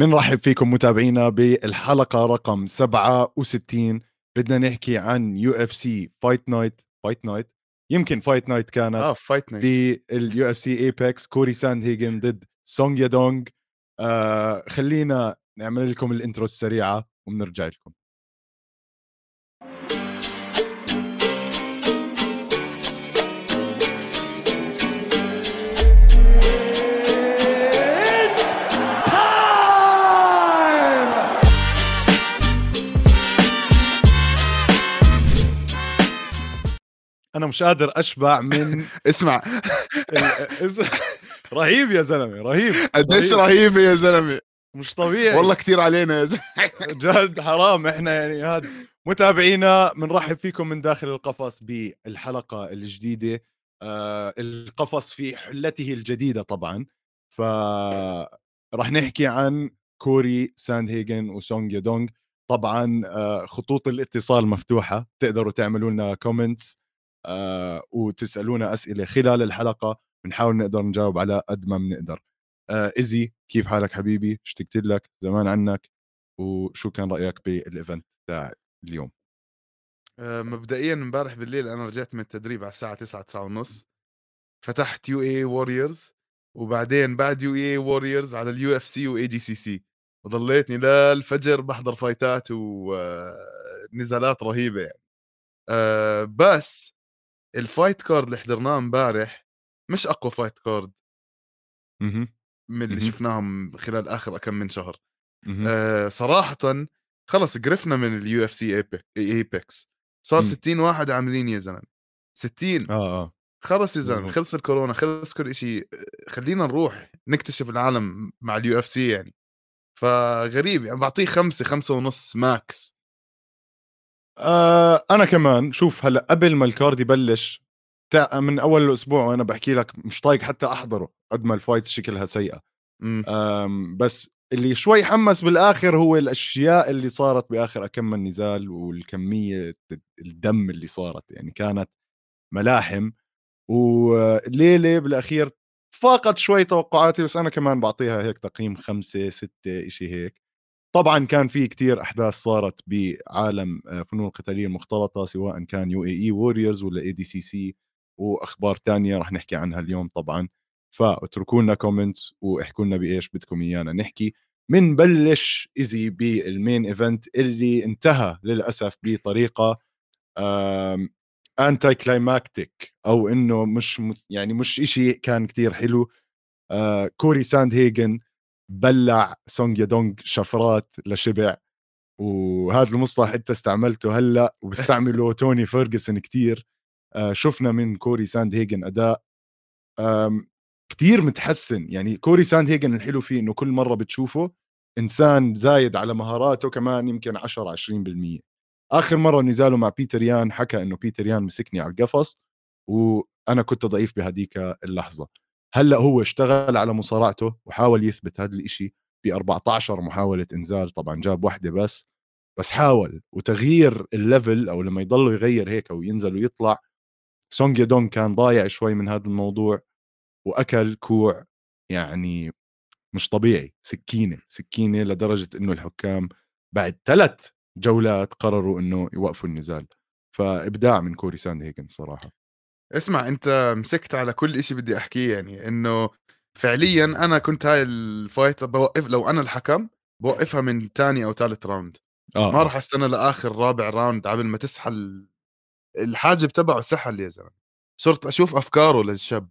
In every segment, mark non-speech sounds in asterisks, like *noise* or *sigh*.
بنرحب فيكم متابعينا بالحلقة رقم 67 بدنا نحكي عن UFC Fight Night Fight Night يمكن Fight Night كانت آه Fight Night بال UFC Apex كوري ساند هيجن ضد سونج يادونج آه خلينا نعمل لكم ال intro السريعة وبنرجع لكم. أنا مش قادر أشبع من *laughs* اسمع. رهيب يا زلمة رهيب قديش رهيبه يا زلمة. مش طبيعي. والله كثير علينا يا زلمة. *laughs* جد حرام إحنا يعني هاد متابعينا بنرحب فيكم من داخل القفص بالحلقة الجديدة. آه القفص في حلته الجديدة طبعا. ف راح نحكي عن كوري ساند هيجن وسونج يدونغ طبعا آه خطوط الاتصال مفتوحة تقدروا تعملوا لنا comments وتسألونا أسئلة خلال الحلقة بنحاول نقدر نجاوب على قد ما بنقدر. آه ايزي كيف حالك حبيبي؟ اشتقت لك زمان عنك؟ وشو كان رأيك بال event تاع اليوم؟ آه مبدئيا امبارح بالليل أنا رجعت من التدريب على الساعة 9 9 ونص. فتحت UAE Warriors وبعدين بعد UAE Warriors على ال UFC و ADCC. وضليتني للفجر بحضر فايتات ونزالات رهيبة يعني. بس ال fight card اللي حضرناه امبارح مش أقوى fight card من اللي شفناهم خلال آخر كم من شهر. آه صراحة خلص قرفنا من ال UFC Apex صار 60 واحد عاملين يا زلمة. 60 آه آه. خلص يا زلمة خلص الكورونا خلص كل شيء خلينا نروح نكتشف العالم مع ال UFC يعني. فغريب يعني بعطيه خمسة خمسة ونص max آه أنا كمان. شوف هلأ قبل ما ال card يبلش من أول الأسبوع وأنا بحكي لك مش طايق حتى أحضره قد ما ال fight شكلها سيئة. بس اللي شوي حمس بالآخر هو الأشياء اللي صارت بآخر كم من نزال والكمية الدم اللي صارت. يعني كانت ملاحم. وليله بالأخير فاقت شوي توقعاتي بس أنا كمان بعطيها هيك تقييم خمسة ستة إشي هيك. طبعا كان في كتير أحداث صارت بعالم آه، فنون القتاليه المختلطه سواء كان UAE Warriors ولا ADCC وأخبار تانية رح نحكي عنها اليوم طبعا. فاتركوا لنا comments واحكوا لنا بإيش بدكم إيانا نحكي. منبلش ايزي بال main event اللي انتهى للأسف بطريقة anticlimactic أو إنه مش يعني مش إشي كان كتير حلو. آه كوري ساند هيجن بلع سونج يادونغ شفرات لشبع وهذا المصطلح أنت استعملته هلأ *laughs* وبستعمله توني فيرجسون كتير. آه شفنا من كوري ساند هيجن اداء كتير متحسن. يعني كوري ساند هيجن الحلو فيه إنه كل مرة بتشوفه إنسان زايد على مهاراته كمان يمكن 10 20% آخر مرة نزاله مع بيتر يان حكى إنه بيتر يان مسكني على القفص وأنا كنت ضعيف بهديك اللحظة. هلأ هو اشتغل على مصارعته وحاول يثبت هذا الإشي ب 14 محاولة انزال طبعا جاب واحدة بس بس حاول. وتغيير ال level أو لما يضل يغير هيك وينزل ويطلع سونج يدون كان ضايع شوي من هذا الموضوع وأكل كوع يعني مش طبيعي سكينة سكينة لدرجة إنه الحكام بعد ثلاث جولات قرروا إنه يوقفوا النزال. فإبداع من كوري ساندهيجن صراحة. اسمع انت مسكت على كل شيء بدي أحكيه يعني إنه فعليا أنا كنت هاي ال fight بوقف لو أنا الحكم بوقفها من ثاني أو ثالث round آه. ما آه. راح أستنى لآخر رابع round قبل ما تسحل الحاجب تبعه سحل يا زلمة صرت أشوف أفكاره للشاب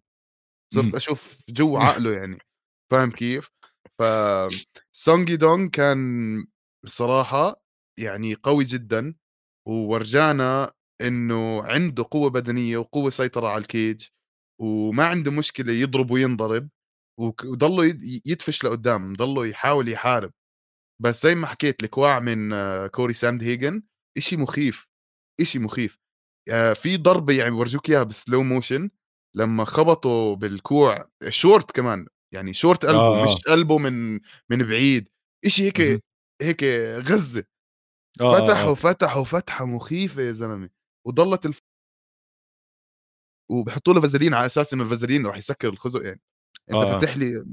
صرت. أشوف جو عقله يعني فاهم كيف؟ ف سونجي دونغ كان بصراحه يعني قوي جدا وورجانا إنه عنده قوة بدنية وقوة سيطرة على ال cage وما عنده مشكلة يضرب وينضرب وضله يدفش لقدام ضله يحاول يحارب بس زي ما حكيت الكواع من كوري ساند هيجن إشي مخيف إشي مخيف آه، في ضربة يعني ورجوك إياها ب slow motion لما خبطوا بالكوع شورت كمان يعني شورت قلبه آه. مش آه. قلبه من من بعيد إشي هيك هيك غزه آه. فتحوا فتحوا فتحة مخيفة يا زلمة وضلت الف... وبحطوا له فازلين على أساس إنه الفازلين راح يسكر الخزق يعني أنت آه. فاتح لي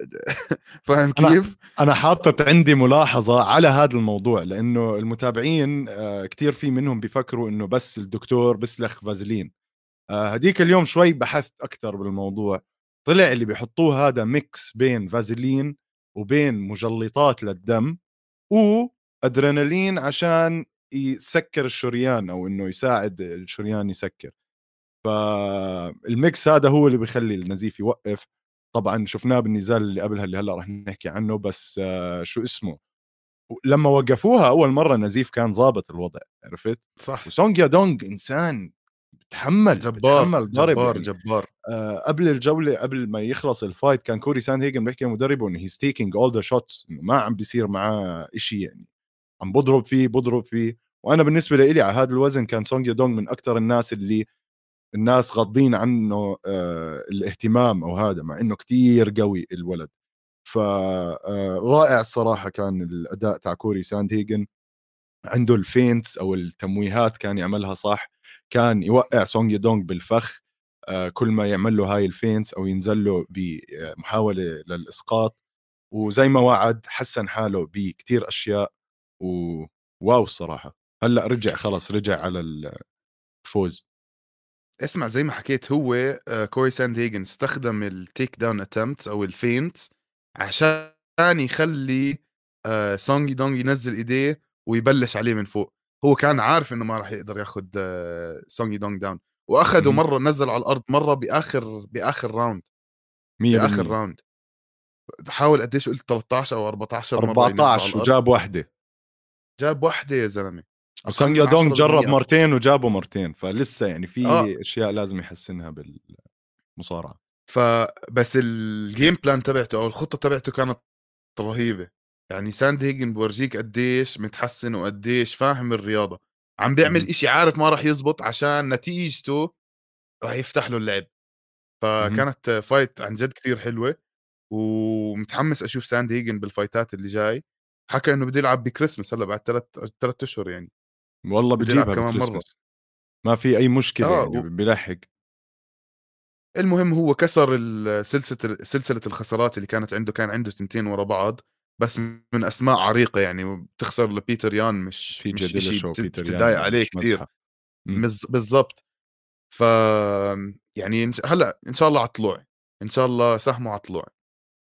*laughs* فاهم كيف؟ أنا حاطط عندي ملاحظة على هذا الموضوع لأنه المتابعين آه، كثير في منهم بيفكروا إنه بس الدكتور بيسلخ فازلين آه، هديك اليوم شوي بحثت أكثر بالموضوع طلع اللي بيحطوه هذا mix بين فازلين وبين مجلطات للدم وادرينالين عشان يسكر الشريان أو إنه يساعد الشريان يسكر. فال mix هذا هو اللي بيخلي النزيف يوقف. طبعا شفناه بالنزال اللي قبلها اللي هلأ رح نحكي عنه بس آه، شو اسمه؟ لما وقفوها أول مرة النزيف كان ظابط الوضع عرفت؟ صح. وسونج دونج إنسان بتحمل جبار بتحمل ضرب جبار يعني. جبار. آه قبل الجولة قبل ما يخلص ال fight كان كوري ساند هيجن بيحكي لمدربه إنه he's taking all the shots إنه ما عم بيصير معاه شيء يعني. عم بضرب فيه بضرب فيه. وأنا بالنسبة لي على هذا الوزن كان سونج دونج من أكثر الناس اللي الناس غاضين عنه آه الاهتمام أو هذا مع إنه كتير قوي الولد. فرائع آه الصراحة كان الأداء تاع كوري ساند هيجن عنده ال feints أو التمويهات كان يعملها صح. كان يوقع سونج دونج بالفخ آه كل ما يعمل له هاي ال feints أو ينزل له بمحاوله للإسقاط. وزي ما وعد حسن حاله بكتير أشياء وواو الصراحة. هلأ رجع خلص رجع على الفوز اسمع زي ما حكيت هو آه، كوي ساند هيجن استخدم ال takedown attempts أو ال feints عشان يخلي آه، سونج دونج ينزل إيديه ويبلش عليه من فوق. هو كان عارف إنه ما راح يقدر ياخذ آه، سونج دونج down واخذه مرة نزل على الأرض مرة بآخر بآخر round بآخر round حاول قديش قلت 13 أو 14 مرة 14 وجاب وحده جاب وحده يا زلمة سانج دونج جرب مرتين وجابه مرتين فلسه يعني في آه. أشياء لازم يحسنها بالمصارعة. فبس ال game plan تبعته أو الخطة تبعته كانت رهيبة. يعني ساند هيجن بورجيك قديش متحسن وقديش فاهم الرياضة. عم بيعمل إشي عارف ما راح يزبط عشان نتيجته راح يفتح له اللعب. فكانت fight عن جد كثير حلوة ومتحمس أشوف ساند هيجن بال fightات اللي جاي. حكى إنه بده يلعب بكريسماس هلأ بعد ثلاث ثلاث أشهر يعني. والله بجيبها كمان مرة. ما في أي مشكلة آه يعني و... بيلحق المهم هو كسر سلسلة سلسلة الخسارات اللي كانت عنده كان عنده تنتين ورا بعض بس من أسماء عريقة يعني بتخسر لبيتر يان مش في مش شيء بتضايق عليه كثير بالضبط. ف يعني هلأ إن شاء الله على طلوع إن شاء الله سهمه على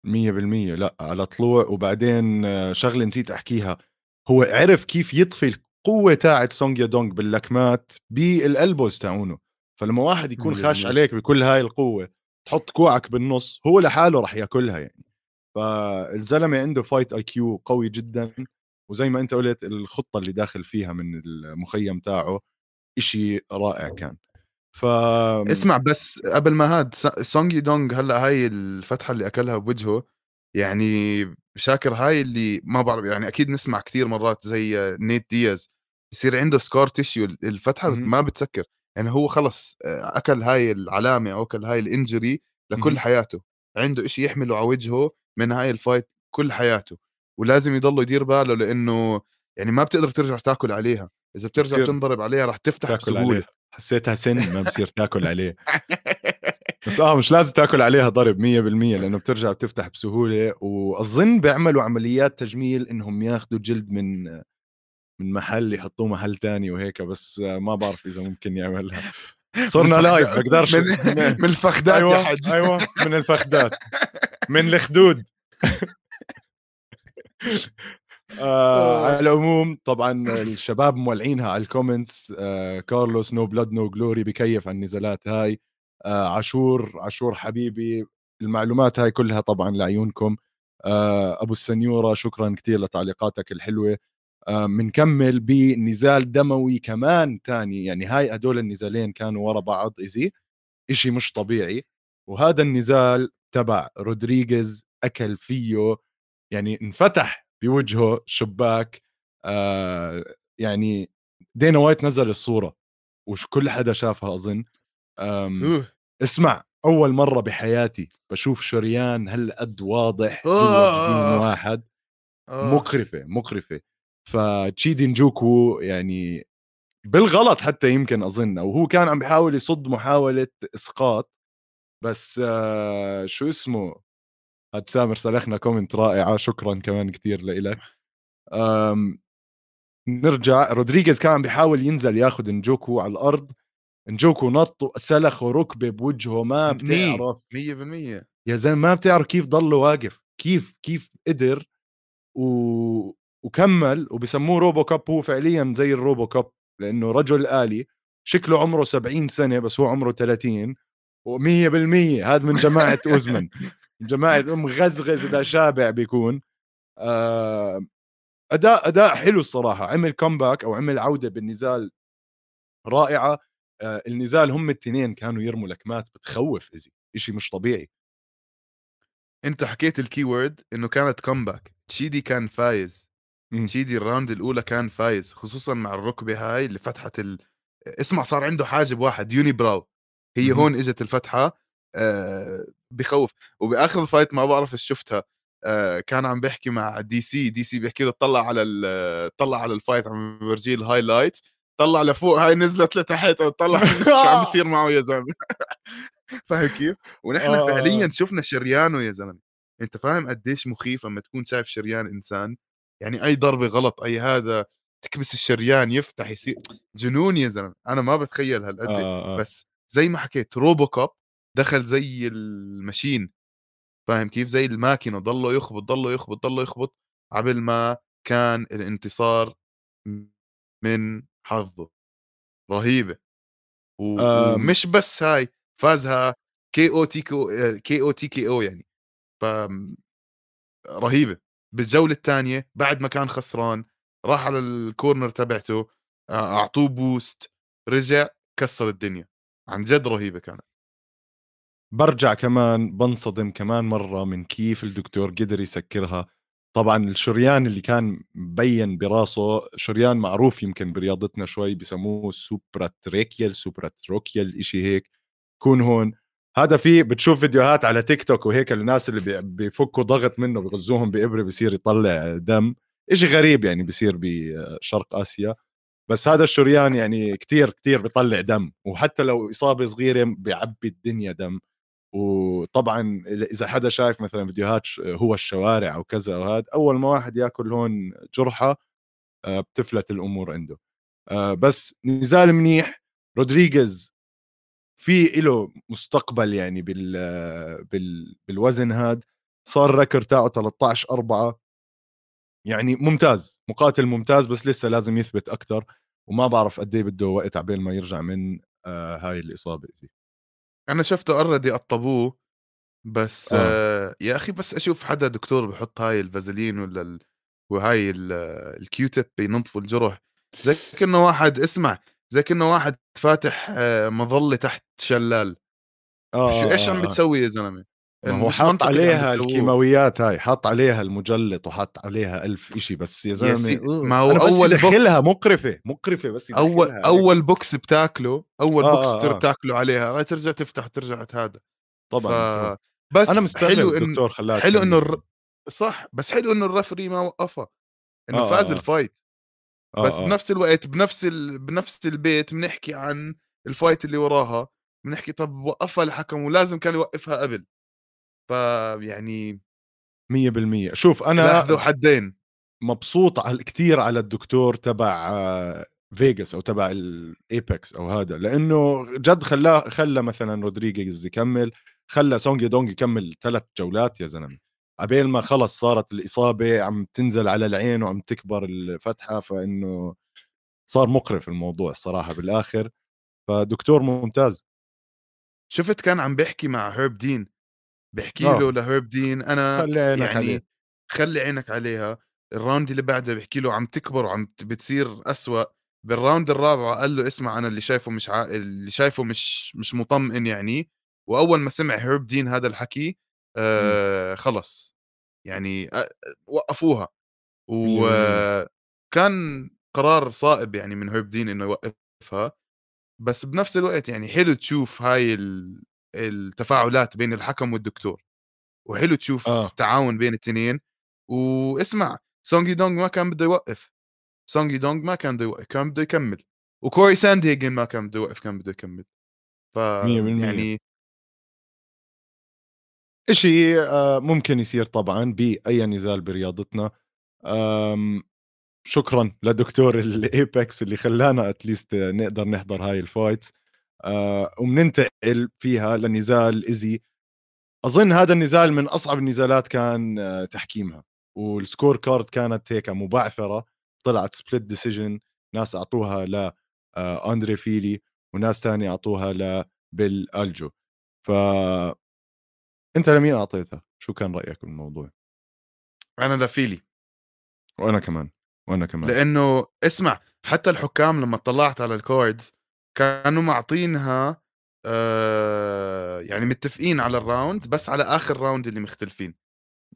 طلوع 100% لأ على طلوع. وبعدين آه، شغلة نسيت أحكيها. هو عرف كيف يطفي القوة تاعت سونج دونج باللكمات بال elbows تاعونه. فلما واحد يكون خاش عليك بكل هاي القوة تحط كوعك بالنص هو لحاله راح ياكلها يعني. فالزلمة عنده fight IQ قوي جدا. وزي ما أنت قلت الخطة اللي داخل فيها من المخيم تاعه إشي رائع كان. ف اسمع بس قبل ما هاد سونجي دونج هلأ هاي الفتحة اللي أكلها بوجهه يعني شاكر هاي اللي ما بعرف يعني أكيد نسمع كثير مرات زي نيت دياز يصير عنده scar tissue الفتحة ما بتسكر يعني هو خلص أكل هاي العلامة أو أكل هاي ال injury لكل حياته عنده إشي يحمله على وجهه من هاي ال fight كل حياته ولازم يضل يدير باله لأنه يعني ما بتقدر ترجع تاكل عليها إذا بترجع تنضرب عليها راح تفتح بسهوله. حسيتها سن ما بصير تاكل عليه. بس آه مش لازم تاكل عليها ضرب 100% لأنه بترجع بتفتح بسهولة. واظن بيعملوا عمليات تجميل إنهم ياخذوا جلد من من محل يحطوه محل تاني وهيك بس ما بعرف إذا ممكن يعملها. صرنا live بقدرش من, من الفخدات أيوة يا حج أيوه من الفخدات. من الخدود. *laughs* آه على العموم طبعا *laughs* الشباب مولعينها على ال comments آه كارلوس no blood no glory بكيف على النزالات هاي. آه عاشور عاشور حبيبي المعلومات هاي كلها طبعا لعيونكم. آه أبو السنيورة شكرا كثير لتعليقاتك الحلوة. بنكمل آه بنزال دموي كمان تاني. يعني هاي هدول النزالين كانوا ورا بعض easy إشي مش طبيعي. وهذا النزال تبع رودريغيز أكل فيه يعني انفتح بوجهه شباك آه يعني دينا وايت نزل الصورة وش كل حدا شافها أظن. اسمع أول مرة بحياتي بشوف شريان هالقد واضح جوا جبين واحد. مقرفة مقرفة. فتشيدي نجوكو يعني بالغلط حتى يمكن أظن أو هو كان عم بيحاول يصد محاولة إسقاط. بس آه شو اسمه؟ هاد سامر سلخنا comment رائعه شكرا كمان كثير لإلك. نرجع رودريغيز كان بيحاول ينزل ياخذ نجوكو على الأرض. نجوكو نط سلخ ركبة بوجهه ما بتعرف. 100% يا زلمة ما بتعرف كيف ضله واقف كيف كيف قدر و... وكمل وبسموه RoboCop. هو فعليا زي ال RoboCop لأنه رجل آلي شكله عمره 70 سنة بس هو عمره 30 و100% هذا من جماعة أوزمن. من *laughs* جماعة ام غزغز إذا شابع بيكون. آه أداء أداء حلو الصراحة. عمل comeback أو عمل عودة بالنزال رائعة. آه النزال هم الاثنين كانوا يرموا لكمات بتخوف إزي. شيء مش طبيعي. أنت حكيت ال key word إنه كانت comeback تشيدي كان فايز. م. تشيدي ال round الأولى كان فايز خصوصا مع الركبة هاي اللي فتحت ال... اسمع صار عنده حاجب واحد unibrow هي م. هون إجت الفتحة. آه بخوف وبآخر ال fight ما بعرف إيش شفتها آه كان عم بيحكي مع DC DC بيحكي له طلع على طلع على ال fight عم بورجيه ال highlight طلع لفوق هاي نزلت لتحت طلع *laughs* شو عم بيصير معه يا زلمة *laughs* فاهم كيف؟ ونحن آه. فعليا شفنا شريانه يا زلمة أنت فاهم قديش مخيف لما تكون شايف شريان إنسان يعني أي ضربة غلط أي هذا تكبس الشريان يفتح يصير جنون يا زلمة أنا ما بتخيل هالقد آه. آه. بس زي ما حكيت RoboCop دخل زي ال machine فاهم كيف؟ زي الماكينة ضله يخبط ضله يخبط ضله يخبط قبل ما كان الانتصار من حظه. رهيبة. و... ومش بس هاي فازها كي أو تي كي كي أو تي كي أو يعني. ف رهيبة. بالجولة الثانية بعد ما كان خسران راح على ال corner تبعته أعطوه boost رجع كسر الدنيا. عن جد رهيبة كانت. برجع كمان بنصدم كمان مرة من كيف الدكتور قدر يسكرها. طبعا الشريان اللي كان مبين براسه شريان معروف يمكن برياضتنا شوي بسموه supratrochlear supratrochlear إشي هيك. يكون هون. هذا في بتشوف فيديوهات على تيك توك وهيك الناس اللي بيفكوا ضغط منه بيغزوهم بإبرة بصير يطلع دم. إشي غريب يعني بصير بشرق آسيا. بس هذا الشريان يعني كتير كتير بيطلع دم. وحتى لو إصابة صغيرة بيعبي الدنيا دم. وطبعا إذا حدا شايف مثلا فيديوهات هو الشوارع أو كذا وهذا أول ما واحد يأكل هون جرحة آه، بتفلت الأمور عنده. آه، بس نزال منيح. رودريغيز في له مستقبل يعني بال بال بالوزن هذا صار record تاعه 13 4 يعني ممتاز. مقاتل ممتاز بس لسه لازم يثبت أكثر وما بعرف قد إيه بده وقت عبين ما يرجع من آه هاي الإصابة دي أنا شفته already قطبوه بس آه. آه يا أخي بس أشوف حدا دكتور بحط هاي الفازلين ولا ال... وهاي ال Q-tip بينظفوا الجرح زي كأنه واحد اسمع زي كأنه واحد فاتح آه، مظلة تحت شلال آه شو إيش عم آه، آه. بتسوي يا زلمة ما هو حط عليها الكيماويات هاي حط عليها المجلط وحط عليها ألف إشي بس يا زلمة ما هو أول يدخلها مقرفة مقرفة بس أول أول بوكس بتاكله أول آه بوكس آه بتاكله عليها. هاي ترجع تفتح ترجع هذا طبعا ف... بس أنا مستغرب حلو الدكتور خلاك حلو إنه الر... صح بس حلو إنه ال referee ما وقفها إنه آه فاز آه. ال fight آه بس آه. بنفس الوقت بنفس ال... بنفس البيت بنحكي عن ال fight اللي وراها بنحكي طب وقفها الحكم ولازم كان يوقفها قبل. فيعني 100% شوف أنا ذو حدين. مبسوط على كثير على الدكتور تبع فيجاس أو تبع الايبكس أو هذا لأنه جد خلاه خلى مثلا رودريغيز يكمل خلى سونج دونج يكمل ثلاث جولات يا زلمة. عبين ما خلص صارت الإصابة عم تنزل على العين وعم تكبر الفتحة فإنه صار مقرف الموضوع الصراحة بالآخر. فدكتور ممتاز. شفت كان عم بيحكي مع هيرب دين؟ بحكي آه. له لهيرب دين أنا خلي عينك يعني عليه. خلي عينك عليها ال round اللي بعده بحكي له عم تكبر وعم بتصير أسوأ بال round الرابعه قال له اسمع أنا اللي شايفه مش ع... اللي شايفه مش مش مطمئن يعني وأول ما سمع هيرب دين هذا الحكي آه خلص يعني آه وقفوها وكان قرار صائب يعني من هيرب دين إنه يوقفها بس بنفس الوقت يعني حلو تشوف هاي التفاعلات بين الحكم والدكتور. وحلو تشوف آه. تعاون بين الاثنين واسمع سونجي دونج ما كان بده يوقف. سونجي دونج ما كان بده يوقف كان بده يكمل. وكوري ساند هيجن ما كان بده يوقف كان بده يكمل. ف يعني إشي آه، ممكن يصير طبعا بأي نزال برياضتنا. شكرا لدكتور الايبكس *laughs* اللي خلانا at least نقدر نحضر هاي ال fight وبننتقل فيها لنزال ايزي أظن هذا النزال من أصعب النزالات كان آه تحكيمها. وال scorecard كانت هيك مبعثرة. طلعت split decision ناس أعطوها ل آه أندري فيلي وناس تانية أعطوها لبيل ألجو. ف أنت لمين أعطيتها؟ شو كان رأيك بالموضوع؟ أنا لفيلي. وأنا كمان. وأنا كمان. لأنه اسمع حتى الحكام لما طلعت على ال cards كانوا معطينها آه يعني متفقين على ال round بس على آخر round اللي مختلفين.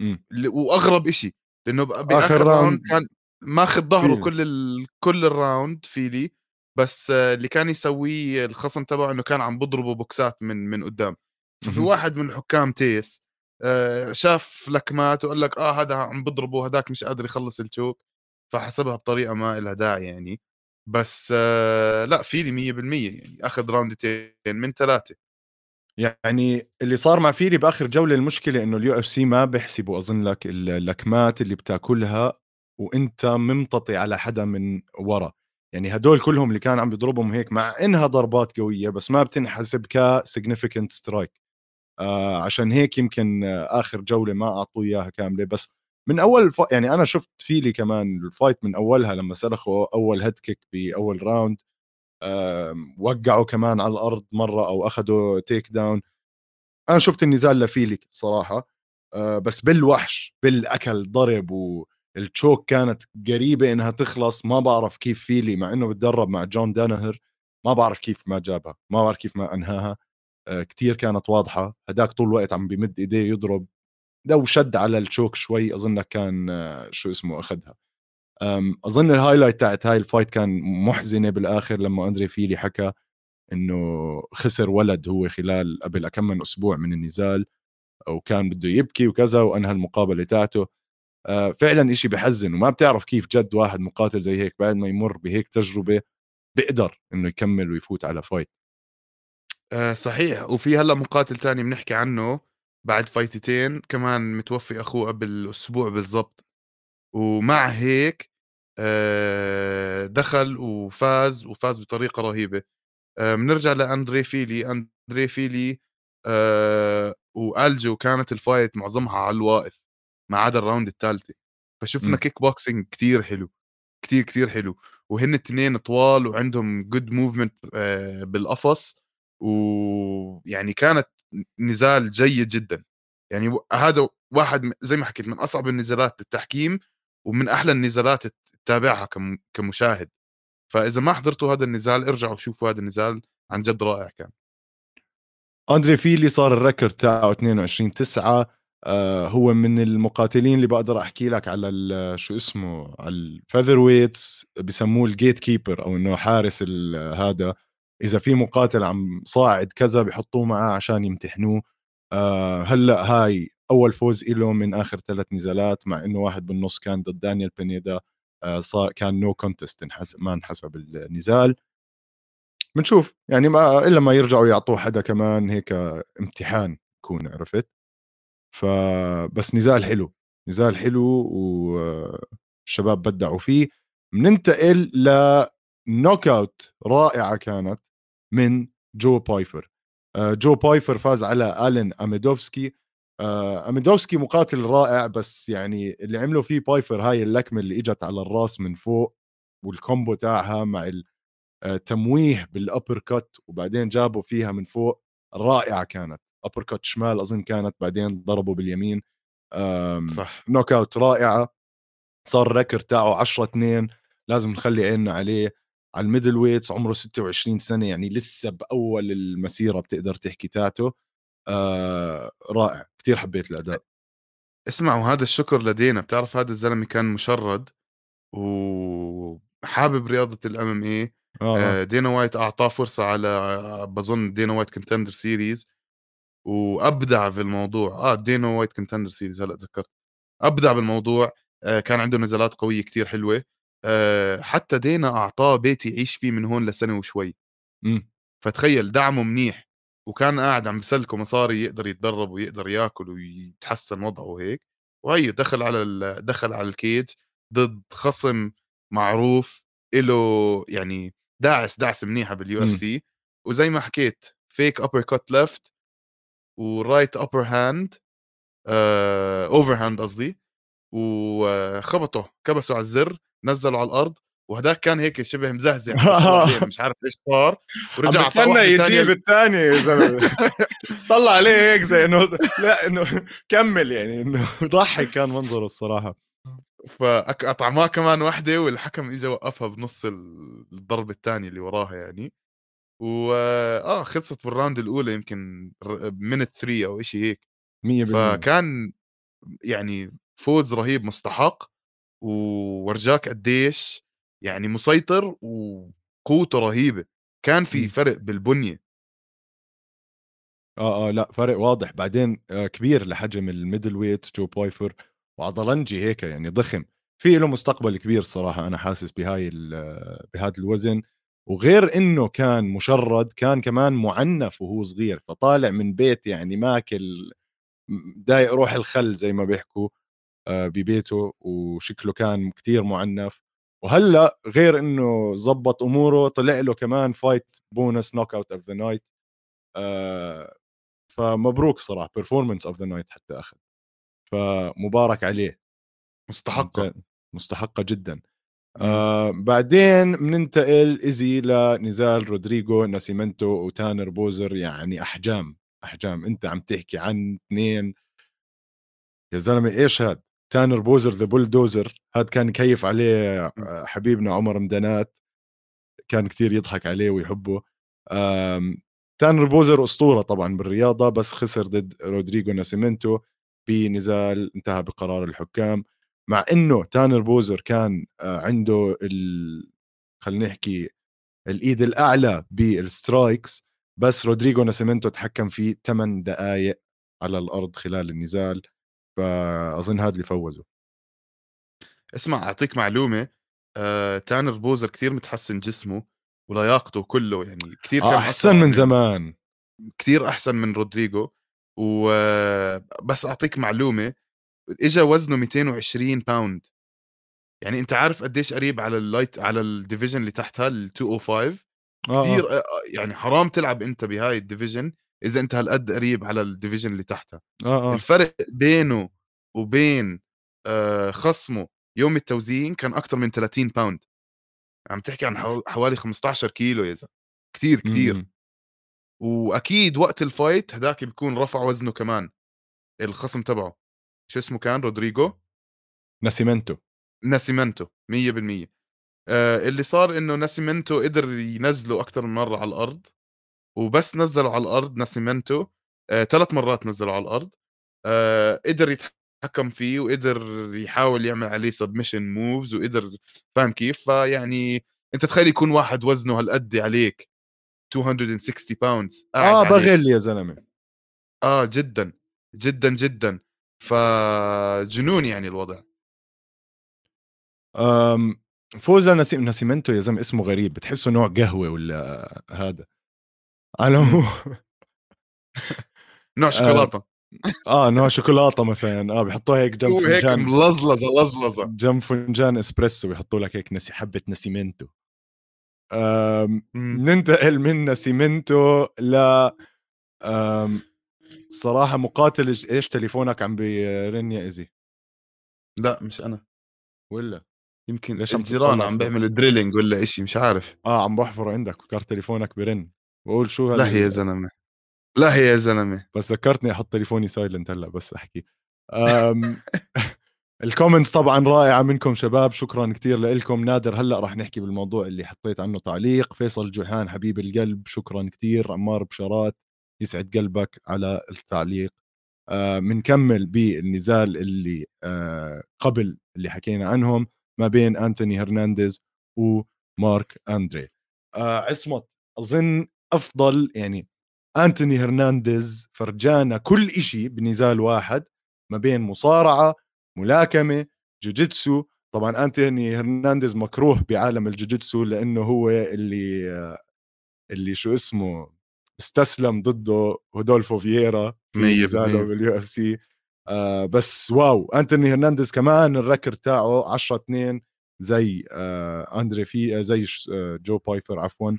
إمم. وأغرب إشي لأنه بآخر round كان ماخذ ظهره كل ال... كل ال round فيلي بس اللي كان يسويه الخصم تبعه إنه كان عم بضربه بوكسات من من قدام. ففي واحد من الحكام تيس آه شاف لكمات وقال لك آه هذا عم بضربه هذاك مش قادر يخلص ال choke فحسبها بطريقة ما لها داعي يعني. بس لأ فيلي 100% يعني آخذ راوندتين من ثلاثة يعني اللي صار مع فيلي بآخر جولة المشكلة إنه اليو إف سي ما بيحسبوا أظن لك اللكمات اللي بتاكلها وأنت ممتطي على حدا من ورا. يعني هدول كلهم اللي كان عم بيضربهم هيك مع إنها ضربات قوية بس ما بتنحسب ك significant strike آه عشان هيك يمكن آخر جولة ما أعطوه إياها كاملة بس من أول ف... يعني أنا شفت فيلي كمان ال fight من أولها لما سلخوا أول head kick بأول round وقعوا كمان على الأرض مرة أو أخذوا takedown أنا شفت النزال لفيلي صراحة أه بس بالوحش بالأكل ضرب وال choke كانت قريبة إنها تخلص. ما بعرف كيف فيلي مع إنه بتدرب مع جون دانهر ما بعرف كيف ما جابها ما بعرف كيف ما أنهاها. أه كتير كانت واضحة. هداك طول الوقت عم بيمد إيديه يضرب. لو شد على ال choke شوي أظن كان شو اسمه أخذها. أظن ال highlight تاعت هاي ال fight كان محزنة بالآخر لما أندري فيلي حكى إنه خسر ولد هو خلال قبل كم من أسبوع من النزال وكان بده يبكي وكذا وأنهى المقابلة تاعته. آه، فعلا إشي بحزن وما بتعرف كيف جد واحد مقاتل زي هيك بعد ما يمر بهيك تجربة بيقدر إنه يكمل ويفوت على فايت آه، صحيح. وفي هلأ مقاتل تاني بنحكي عنه بعد فايتتين كمان متوفي أخوه قبل أسبوع بالضبط. ومع هيك آه، دخل وفاز وفاز بطريقة رهيبة. بنرجع آه، لأندري فيلي. أندري فيلي آه، وألجو كانت ال fight معظمها على الواقف ما عدا ال round الثالثه فشفنا كيك بوكسينج كثير حلو كثير كثير حلو. وهن الاثنين طوال وعندهم good movement بالقفص. ويعني كانت نزال جيد جدا. يعني هذا واحد زي ما حكيت من أصعب النزالات التحكيم ومن أحلى النزالات تتابعها كمشاهد. فإذا ما حضرتوا هذا النزال ارجعوا شوفوا هذا النزال عن جد رائع كان. أندري فيلي صار ال record تاعه 22 9 آه هو من المقاتلين اللي بقدر أحكي لك على شو اسمه على ال featherweights بسموه ال gatekeeper أو إنه حارس هذا. إذا في مقاتل عم صاعد كذا بحطوه معاه عشان يمتحنوه. آه هلأ هاي أول فوز له من آخر ثلاث نزالات مع إنه واحد بالنص كان ضد دانيال بينيدا. آه صار كان no contest ما انحسب النزال. بنشوف يعني ما إلا ما يرجعوا يعطوه حدا كمان هيك امتحان يكون عرفت؟ فبس نزال حلو نزال حلو والشباب بدعوا فيه. بننتقل ل knockout رائعة كانت من جو بايفر جو بايفر فاز على الين اميدوفسكي اميدوفسكي مقاتل رائع بس يعني اللي عملوا فيه بايفر هاي اللكمة اللي إجت على الرأس من فوق وال combo تاعها مع التمويه آه، بال uppercut وبعدين جابوا فيها من فوق. رائعة كانت. uppercut شمال أظن كانت بعدين ضربوا باليمين. صح. knockout رائعة. صار ال record تاعه 10 2 لازم نخلي عيننا عليه. على ال middleweights عمره 26 سنة يعني لسه بأول المسيرة بتقدر تحكي تاعته آه رائع كثير حبيت الأداء. اسمعوا هذا الشكر لدينا. بتعرف هذا الزلمة كان مشرد وحابب رياضة ال MMA دينا وايت أعطاه فرصة على بظن دينا وايت Contender Series وأبدع في الموضوع. آه دينا وايت Contender Series هلا تذكرت. أبدع بالموضوع. آه كان عنده نزالات قوية كثير حلوة. آه، حتى دينا أعطاه بيت يعيش فيه من هون لسنة وشوي. إمم. فتخيل دعمه منيح وكان قاعد عم بسلكه مصاري يقدر يتدرب ويقدر ياكل ويتحسن وضعه وهيك. وهي دخل على دخل على ال cage ضد خصم معروف له يعني داعس داعس منيحه بال UFC. وزي ما حكيت فيك uppercut left و right upper hand overhand قصدي وخبطه كبسه على الزر نزله على الأرض وهداك كان هيك شبه مزهزه *laughs* مش عارف إيش صار ورجع استنى يجيب الثاني يا زلمة. *laughs* طلع عليه هيك زي إنه لا إنه كمل يعني إنه ضحك كان منظره الصراحة. فاطعماه كمان وحدة والحكم اجى وقفها بنص الضربة الثانية اللي وراها يعني. و آه خلصت بالراوند الأولى يمكن من 3 أو شيء هيك. 100% فكان يعني فوز رهيب مستحق. وورجاك قديش يعني مسيطر وقوته رهيبة. كان في فرق بالبنية. آه آه لأ فرق واضح. بعدين آه كبير لحجم ال middleweight جو بايفر وعضلنجي هيك يعني ضخم. في له مستقبل كبير صراحة أنا حاسس بهاي بهذا الوزن. وغير إنه كان مشرد كان كمان معنف وهو صغير. فطالع من بيت يعني ماكل دايق روح الخل زي ما بيحكوا. ببيته وشكله كان كتير معنف. وهلأ غير إنه زبط أموره طلع له كمان fight bonus knockout of the night فمبروك صراحة performance of the night حتى أخذ. فمبارك عليه. مستحقة. مستحقة جدا. آه بعدين بننتقل easy لنزال رودريجو ناسيمنتو وتانر بوزر. يعني أحجام أحجام. أنت عم تحكي عن اثنين. يا زلمة إيش هاد؟ تانر بوزر the bulldozer هاد كان كيف عليه آه، حبيبنا عمر مدانات كان كثير يضحك عليه ويحبه. تانر بوزر أسطورة طبعا بالرياضة بس خسر ضد رودريجو ناسيمنتو بنزال انتهى بقرار الحكام. مع إنه تانر بوزر كان آه، عنده ال... خلينا نحكي الإيد الأعلى بال strikes بس رودريجو ناسيمنتو تحكم فيه 8 دقائق على الأرض خلال النزال. فأظن هذا اللي فوزه. اسمع أعطيك معلومة آه، تانر بوزر كثير متحسن جسمه ولياقته كله يعني كثير آه أحسن من زمان. كثير أحسن من رودريجو. وبس أعطيك معلومة اجى وزنه 220 pound يعني أنت عارف قديش قريب على ال light على ال division اللي تحتها ال 205 آه، كثير آه. يعني حرام تلعب أنت بهاي ال division. إذا أنت هالقد قريب على ال division اللي تحتها. آه آه. الفرق بينه وبين آه خصمه يوم التوزيع كان أكثر من 30 pound عم تحكي عن حوالي 15 كيلو يا زلمة. كثير كثير وأكيد وقت ال fight هداك بيكون رفع وزنه كمان. الخصم تبعه. شو اسمه كان؟ رودريجو؟ ناسيمنتو. ناسيمنتو 100% آه اللي صار إنه ناسيمنتو قدر ينزله أكثر من مرة على الأرض. وبس نزله على الأرض ناسيمنتو آه ثلاث مرات نزله على الأرض. آه قدر يتحكم فيه وقدر يحاول يعمل عليه submission moves وقدر فاهم كيف؟ فيعني أنت تخيل يكون واحد وزنه هالقد عليك 260 pounds آه بغل يا زلمة. آه جدا جدا جدا. فجنون يعني الوضع. أم فوز نسيم نسيمنتو يا زلمة اسمه غريب بتحسه نوع قهوة ولا هذا؟ على نوع شوكولاتة. آه نوع شوكولاتة مثلا. آه بيحطوها هيك جنب فنجان هيك ملزلزة لزلزة. جنب فنجان إسبريسو بيحطوا لك هيك نسي حبة نسيمنتو. ننتقل من نسيمنتو ل صراحة مقاتل إيش تليفونك عم بيرن يا ايزي؟ لا مش أنا. ولا؟ يمكن ليش الجيران عم بيعملوا drilling ولا إشي؟ مش عارف. آه عم بحفر عندك وكارت تليفونك برن بقول شو لا هي يا زلمة لا هي يا زلمة. بس ذكرتني أحط تليفوني silent هلأ بس أحكي. *laughs* ال comments طبعا رائعة منكم شباب شكرا كثير لكم نادر هلأ راح نحكي بالموضوع اللي حطيت عنه تعليق. فيصل جوحان حبيب القلب شكرا كثير عمار بشارات يسعد قلبك على التعليق. بنكمل آه بالنزال اللي آه قبل اللي حكينا عنهم ما بين أنتوني هرنانديز ومارك أندري. آه عصمت أظن أفضل يعني أنتوني هرنانديز فرجانا كل إشي بنزال واحد ما بين مصارعة ملاكمة جوجيتسو. طبعا أنتوني هرنانديز مكروه بعالم الجوجيتسو لأنه هو اللي اللي شو اسمه استسلم ضده هودولفو فييرا في نزاله بال UFC. آه بس واو أنتوني هرنانديز كمان ال record تاعه 10 2 زي آه أندري في زي آه جو بايفر عفوا.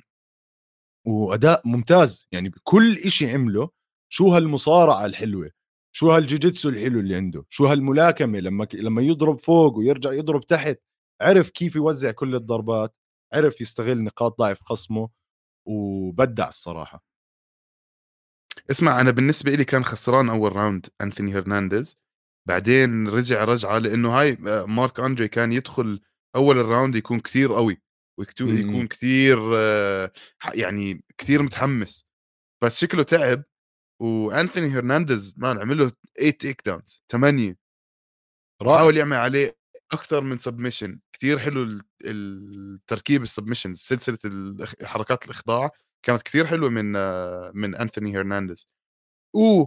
وأداء ممتاز. يعني بكل إشي عمله شو هالمصارعة الحلوة شو هالجوجيتسو الحلو اللي عنده شو هالملاكمة لما لما يضرب فوق ويرجع يضرب تحت عرف كيف يوزع كل الضربات عرف يستغل نقاط ضعف خصمه وبدع الصراحة. اسمع أنا بالنسبة لي كان خسران أول round أنثوني هرنانديز بعدين رجع رجعة لأنه هاي آه، مارك أندري كان يدخل أول ال round يكون كثير قوي. ويكون كثير آه، يعني كثير متحمس. بس شكله تعب وانثوني هرنانديز man عمل له 8 takedowns 8 حاول يعمل عليه أكثر من submission كثير حلو التركيب ال submission سلسلة حركات الإخضاع كانت كثير حلوة من من انثوني هرنانديز. و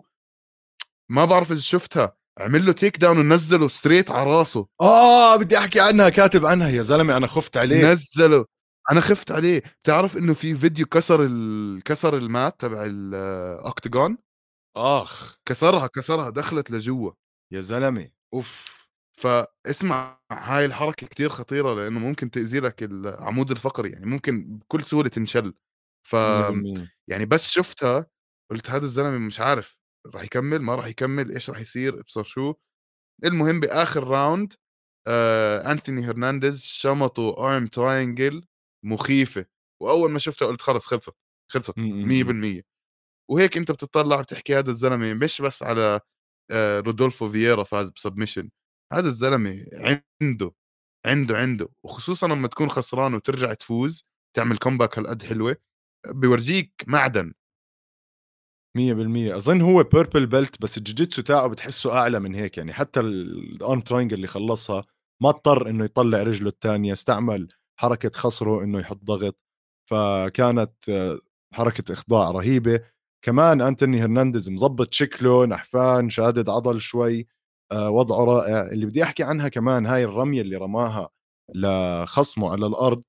ما بعرف إذا شفتها. عمل له takedown ونزله straight على راسه. آه بدي أحكي عنها كاتب عنها يا زلمة أنا خفت عليه نزله. أنا خفت عليه. بتعرف إنه في فيديو كسر ال... كسر ال mat تبع ال octagon آخ. كسرها كسرها دخلت لجوا. يا زلمة أوف. فاسمع هاي الحركة كتير خطيرة لأنه ممكن تأذي لك العمود الفقري يعني ممكن بكل سهولة تنشل. ف يعني بس شفتها قلت هذا الزلمة مش عارف. راح يكمل ما راح يكمل إيش راح يصير إبصر شو. المهم بآخر round آه انثوني هرنانديز شمطوا arm triangle مخيفة. وأول ما شفتها قلت خلص خلصت خلصت 100% وهيك أنت بتطلع بتحكي هذا الزلمة مش بس على آه رودولفو فييرا فاز ب submission هذا الزلمة عنده عنده عنده. وخصوصا لما تكون خسران وترجع تفوز تعمل comeback هالقد حلوة بيورجيك معدن. 100% أظن هو purple belt بس الجوجيتسو تاعه بتحسه أعلى من هيك. يعني حتى ال arm triangle اللي خلصها ما اضطر إنه يطلع رجله الثانية استعمل حركة خصره إنه يحط ضغط. فكانت حركة إخضاع رهيبة. كمان أنتوني هرنانديز مظبط شكله نحفان شادد عضل شوي. آه، وضعه رائع. اللي بدي أحكي عنها كمان هاي الرمية اللي رماها لخصمه على الأرض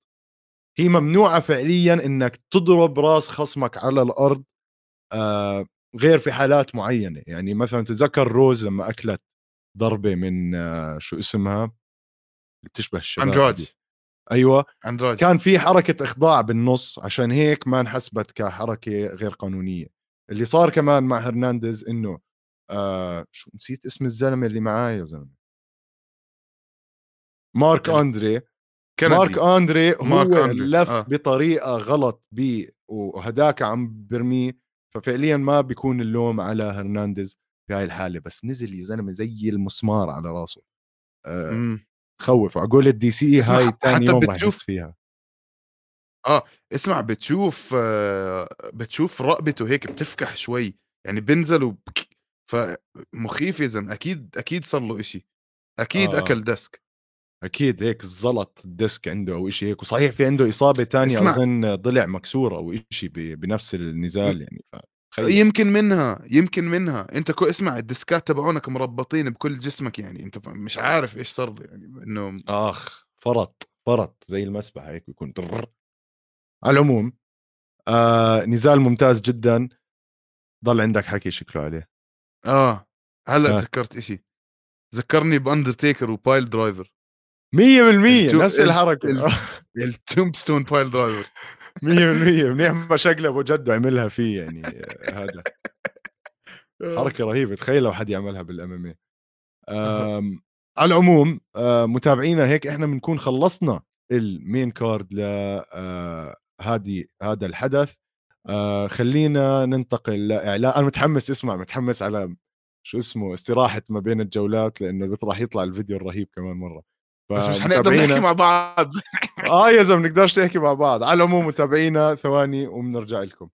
هي ممنوعة فعليا إنك تضرب راس خصمك على الأرض آه، غير في حالات معينة. يعني مثلا تتذكر روز لما أكلت ضربة من آه، شو اسمها؟ بتشبه الشباب اندراج أيوه. اندراج كان في حركة إخضاع بالنص عشان هيك ما انحسبت كحركة غير قانونية. اللي صار كمان مع هرنانديز إنه آه شو نسيت اسم الزلمة اللي معاه يا زلمة؟ مارك أندري. كندي. مارك أندري هو مارك أندري. لف آه. بطريقة غلط ب وهداك عم برميه. ففعليا ما بيكون اللوم على هرنانديز في هاي الحالة بس نزل يا زلمة زي المسمار على راسه. إمم. تخوف وعقول الدي سي هاي ثاني يوم يحس فيها. آه اسمع بتشوف آه بتشوف رقبته هيك بتفكح شوي يعني بنزل وبك فمخيف يا زلمة. أكيد أكيد صار له شيء أكيد آه. أكل ديسك. أكيد هيك زلط الديسك عنده أو شيء هيك وصحيح في عنده إصابة ثانية أظن ضلع مكسور أو شيء بنفس النزال يعني يمكن منها يمكن منها. أنت كو اسمع الديسكات تبعونك مربطين بكل جسمك يعني أنت مش عارف إيش صار يعني إنه آخ فرط فرط زي المسبح هيك بيكون على العموم آه نزال ممتاز جدا. ضل عندك حكي شكله عليه. آه هلأ آه. تذكرت إشي. ذكرني بأندرتيكر و piledriver. 100% نفس الحركة. *laughs* ال tombstone piledriver. 100% منيح ما شقلب جد عملها فيه يعني هذا. *laughs* حركة رهيبة تخيل لو حد يعملها بالام آم على العموم متابعينا هيك إحنا بنكون خلصنا المين كارد ل هذا الحدث. خلينا ننتقل لإعلان. أنا متحمس اسمع متحمس على شو اسمه استراحة ما بين الجولات لأنه راح يطلع الفيديو الرهيب كمان مرة. بس مش حنقدر نحكي مع بعض. *laughs* آه يا زلمة نقدرش نحكي مع بعض. على العموم متابعينا ثواني وبنرجع لكم.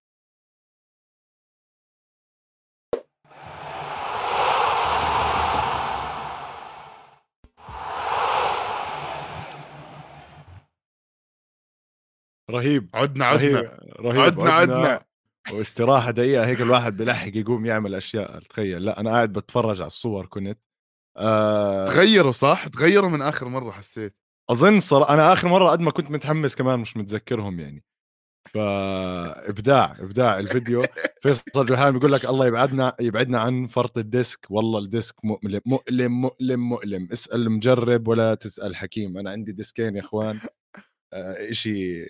رهيب عدنا عدنا. رهيب. عدنا عدنا, عدنا. واستراحة دقيقة هيك الواحد بلحق يقوم يعمل أشياء تخيل. لا أنا قاعد بتفرج على الصور كنت. آه تغيروا صح؟ تغيروا من آخر مرة حسيت. أظن صار أنا آخر مرة قد ما كنت متحمس كمان مش متذكرهم يعني. فابداع إبداع الفيديو *laughs* فيصل جوهان بيقول لك الله يبعدنا يبعدنا عن فرط الديسك. والله الديسك مؤلم مؤلم مؤلم مؤلم. اسأل المجرب ولا تسأل حكيم. أنا عندي ديسكين يا إخوان. آه شيء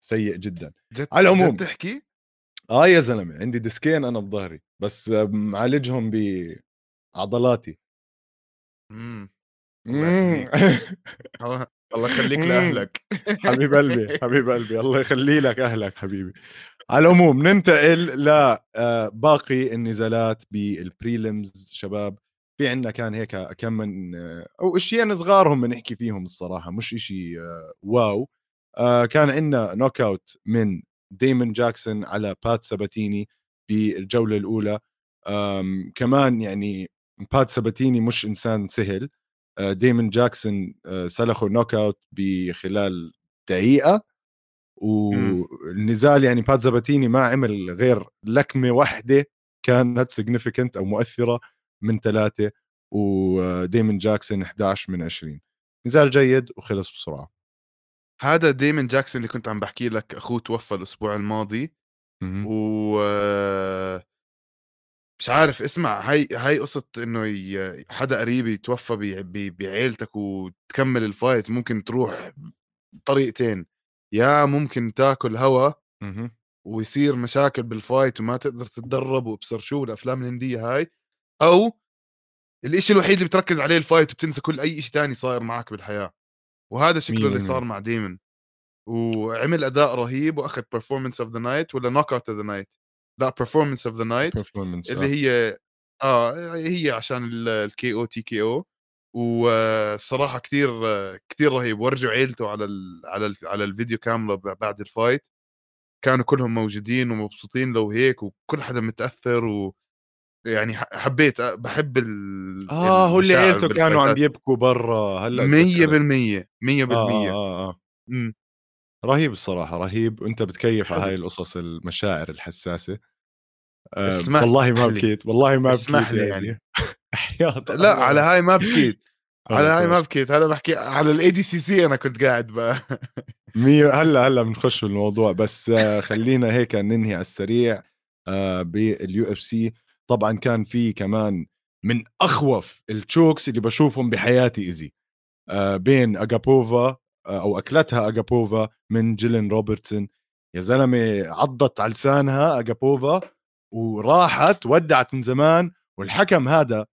سيء جدا. جد على العموم تحكي؟ آه يا زلمة عندي ديسكين أنا بظهري. بس معالجهم بعضلاتي. امم. الله يخليك. *laughs* لأهلك. حبيب قلبي حبيب قلبي الله يخلي لك أهلك حبيبي. على العموم ننتقل لباقي آه، النزالات بال prelims شباب. في عندنا كان هيك كم من آه، أو أشياء صغارهم بنحكي فيهم الصراحة مش إشي آه، wow. كان عندنا knockout من ديمون جاكسون على بات ساباتيني بالجولة الأولى. كمان يعني بات ساباتيني مش إنسان سهل. ديمون جاكسون سلخه knockout بخلال دقيقة. والنزال يعني بات ساباتيني ما عمل غير لكمة واحدة كانت significant أو مؤثرة من ثلاثة وديمون جاكسون 11 من 20 نزال جيد وخلص بسرعة. هذا ديمون جاكسون اللي كنت عم بحكي لك أخوه توفى الأسبوع الماضي. و مش عارف اسمع هاي هاي قصة إنه حدا قريب يتوفى بعيلتك وتكمل ال fight ممكن تروح طريقتين. يا ممكن تاكل هوا ويصير مشاكل بال fight وما تقدر تتدرب وأبصر شو الأفلام الهندية هاي أو الإشي الوحيد اللي بتركز عليه ال fight وبتنسى كل أي شيء تاني صاير معك بالحياة. وهذا شكله اللي صار مع ديمون وعمل أداء رهيب وأخذ performance of the night ولا knockout of the night لا performance of the night اللي هي آه هي عشان ال KO TKO والصراحه كثير كثير رهيب. ورجوا عيلته على ال على ال على الفيديو كاميرا بعد ال fight. كانوا كلهم موجودين ومبسوطين وهيك وكل حدا متأثر و يعني حبيت بحب ال آه هو اللي عيلته كانوا عم يبكوا برا هلأ 100% 100% آه آه, آه. رهيب الصراحة رهيب وأنت بتكيف على هاي القصص المشاعر الحساسة. آه والله ما بكيت والله ما بكيت لي يعني. *laughs* لا على هاي ما بكيت *laughs* على هاي ما بكيت هلا بحكي على ال ADCC أنا كنت قاعد بقى *laughs* مية هلأ هلأ بنخش بالموضوع. بس آه، خلينا هيك ننهي على السريع بال UFC طبعا كان في كمان من أخوف ال chokes اللي بشوفهم بحياتي easy آه، بين أجابوفا أو أكلتها أجابوفا من جيلين روبرتسون. يا زلمة عضت على لسانها أجابوفا وراحت ودعت من زمان والحكم هذا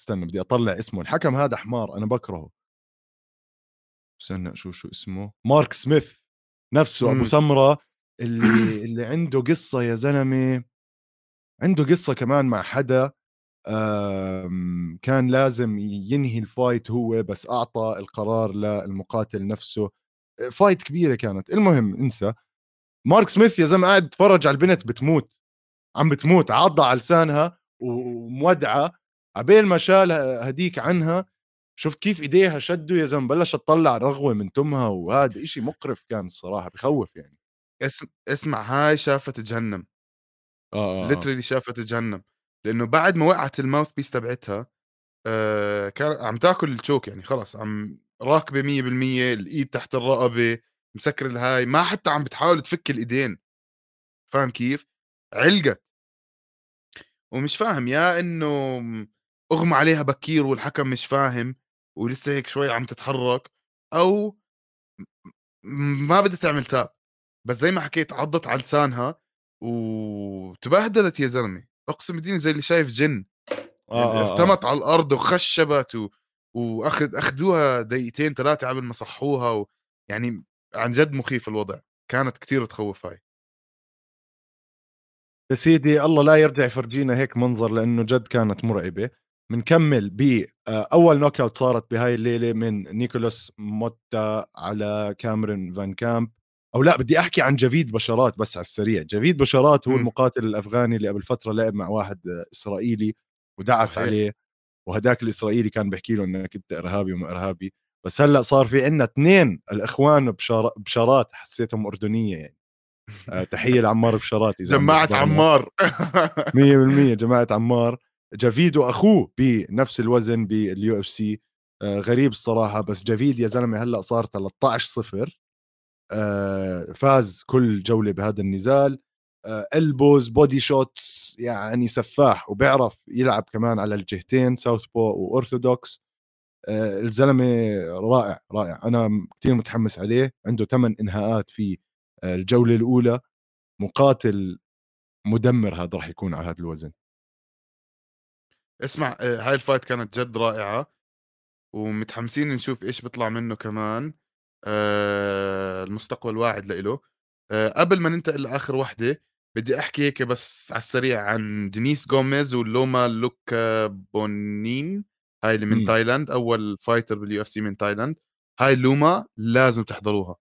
استنى بدي أطلع اسمه الحكم هذا حمار أنا بكرهه. استنى شو شو اسمه. مارك سميث نفسه أبو سمرة اللي *coughs* اللي عنده قصة يا زلمة عنده قصة كمان مع حدا. كان لازم ينهي الفايت هو بس أعطى القرار للمقاتل نفسه. fight كبيرة كانت. المهم انسى. مارك سميث يا زلمة قاعد تفرج على البنت بتموت. عم بتموت. عضة على لسانها ومودعة. عبين ما شال هديك عنها. شوف كيف إيديها شدوا يا زلمة بلشت تطلع رغوة من تمها. وهذا إشي مقرف كان الصراحة بخوف يعني. اسم اسمع هاي شافت جهنم. آه literally آه. شافت جهنم. لأنه بعد ما وقعت ال mouthpiece تبعتها آه كان عم تاكل ال choke يعني خلص عم راكبة 100% الإيد تحت الرقبة مسكر الهاي ما حتى عم بتحاول تفك الإيدين. فاهم كيف؟ علقت. ومش فاهم يا إنه أغمى عليها بكير والحكم مش فاهم ولسه هيك شوي عم تتحرك أو ما بدها تعمل tap. بس زي ما حكيت عضت على لسانها وتبهدلت يا زلمة. أقسم بالدين زي اللي شايف جن آه يعني آه ارتمت آه. على الأرض وخشبت و... واخذ اخذوها دقيقتين ثلاثة قبل ما صحوها و... يعني عن جد مخيف الوضع كانت كثير تخوف هاي. يا سيدي الله لا يرجع يفرجينا هيك منظر لأنه جد كانت مرعبة. بنكمل ب آه، أول knockout صارت بهاي الليلة من نيكولاس موتا على كاميرون فان كامب. أو لا بدي أحكي عن جفيد بشارات بس على السريع. جفيد بشارات هو م. المقاتل الأفغاني اللي قبل فترة لعب مع واحد إسرائيلي ودعس صحيح. عليه وهداك الإسرائيلي كان بيحكي له إنك أنت إرهابي وما إرهابي. بس هلأ صار في عندنا اثنين الإخوان بشارات حسيتهم أردنية يعني. آه، تحية لعمار بشارات جماعة عمار. 100% جماعة عمار. جافيد وأخوه بنفس الوزن بال UFC. غريب الصراحة بس جافيد يا زلمة هلأ صار 13 صفر. آه فاز كل جولة بهذا النزال. elbows body shots يعني سفاح وبيعرف يلعب كمان على الجهتين southpaw و orthodox آه الزلمة رائع رائع. أنا كثير متحمس عليه. عنده ثمان إنهاءات في آه الجولة الأولى. مقاتل مدمر هذا راح يكون على هذا الوزن. اسمع آه، هاي ال fight كانت جد رائعة ومتحمسين نشوف إيش بيطلع منه كمان. آه المستقبل واعد لإله. آه قبل ما ننتقل لآخر وحدة بدي أحكي هيك بس على السريع عن دينيس جوميز ولوما لوك بونين. هاي اللي من م. تايلاند أول fighter بال UFC من تايلاند. هاي لوما لازم تحضروها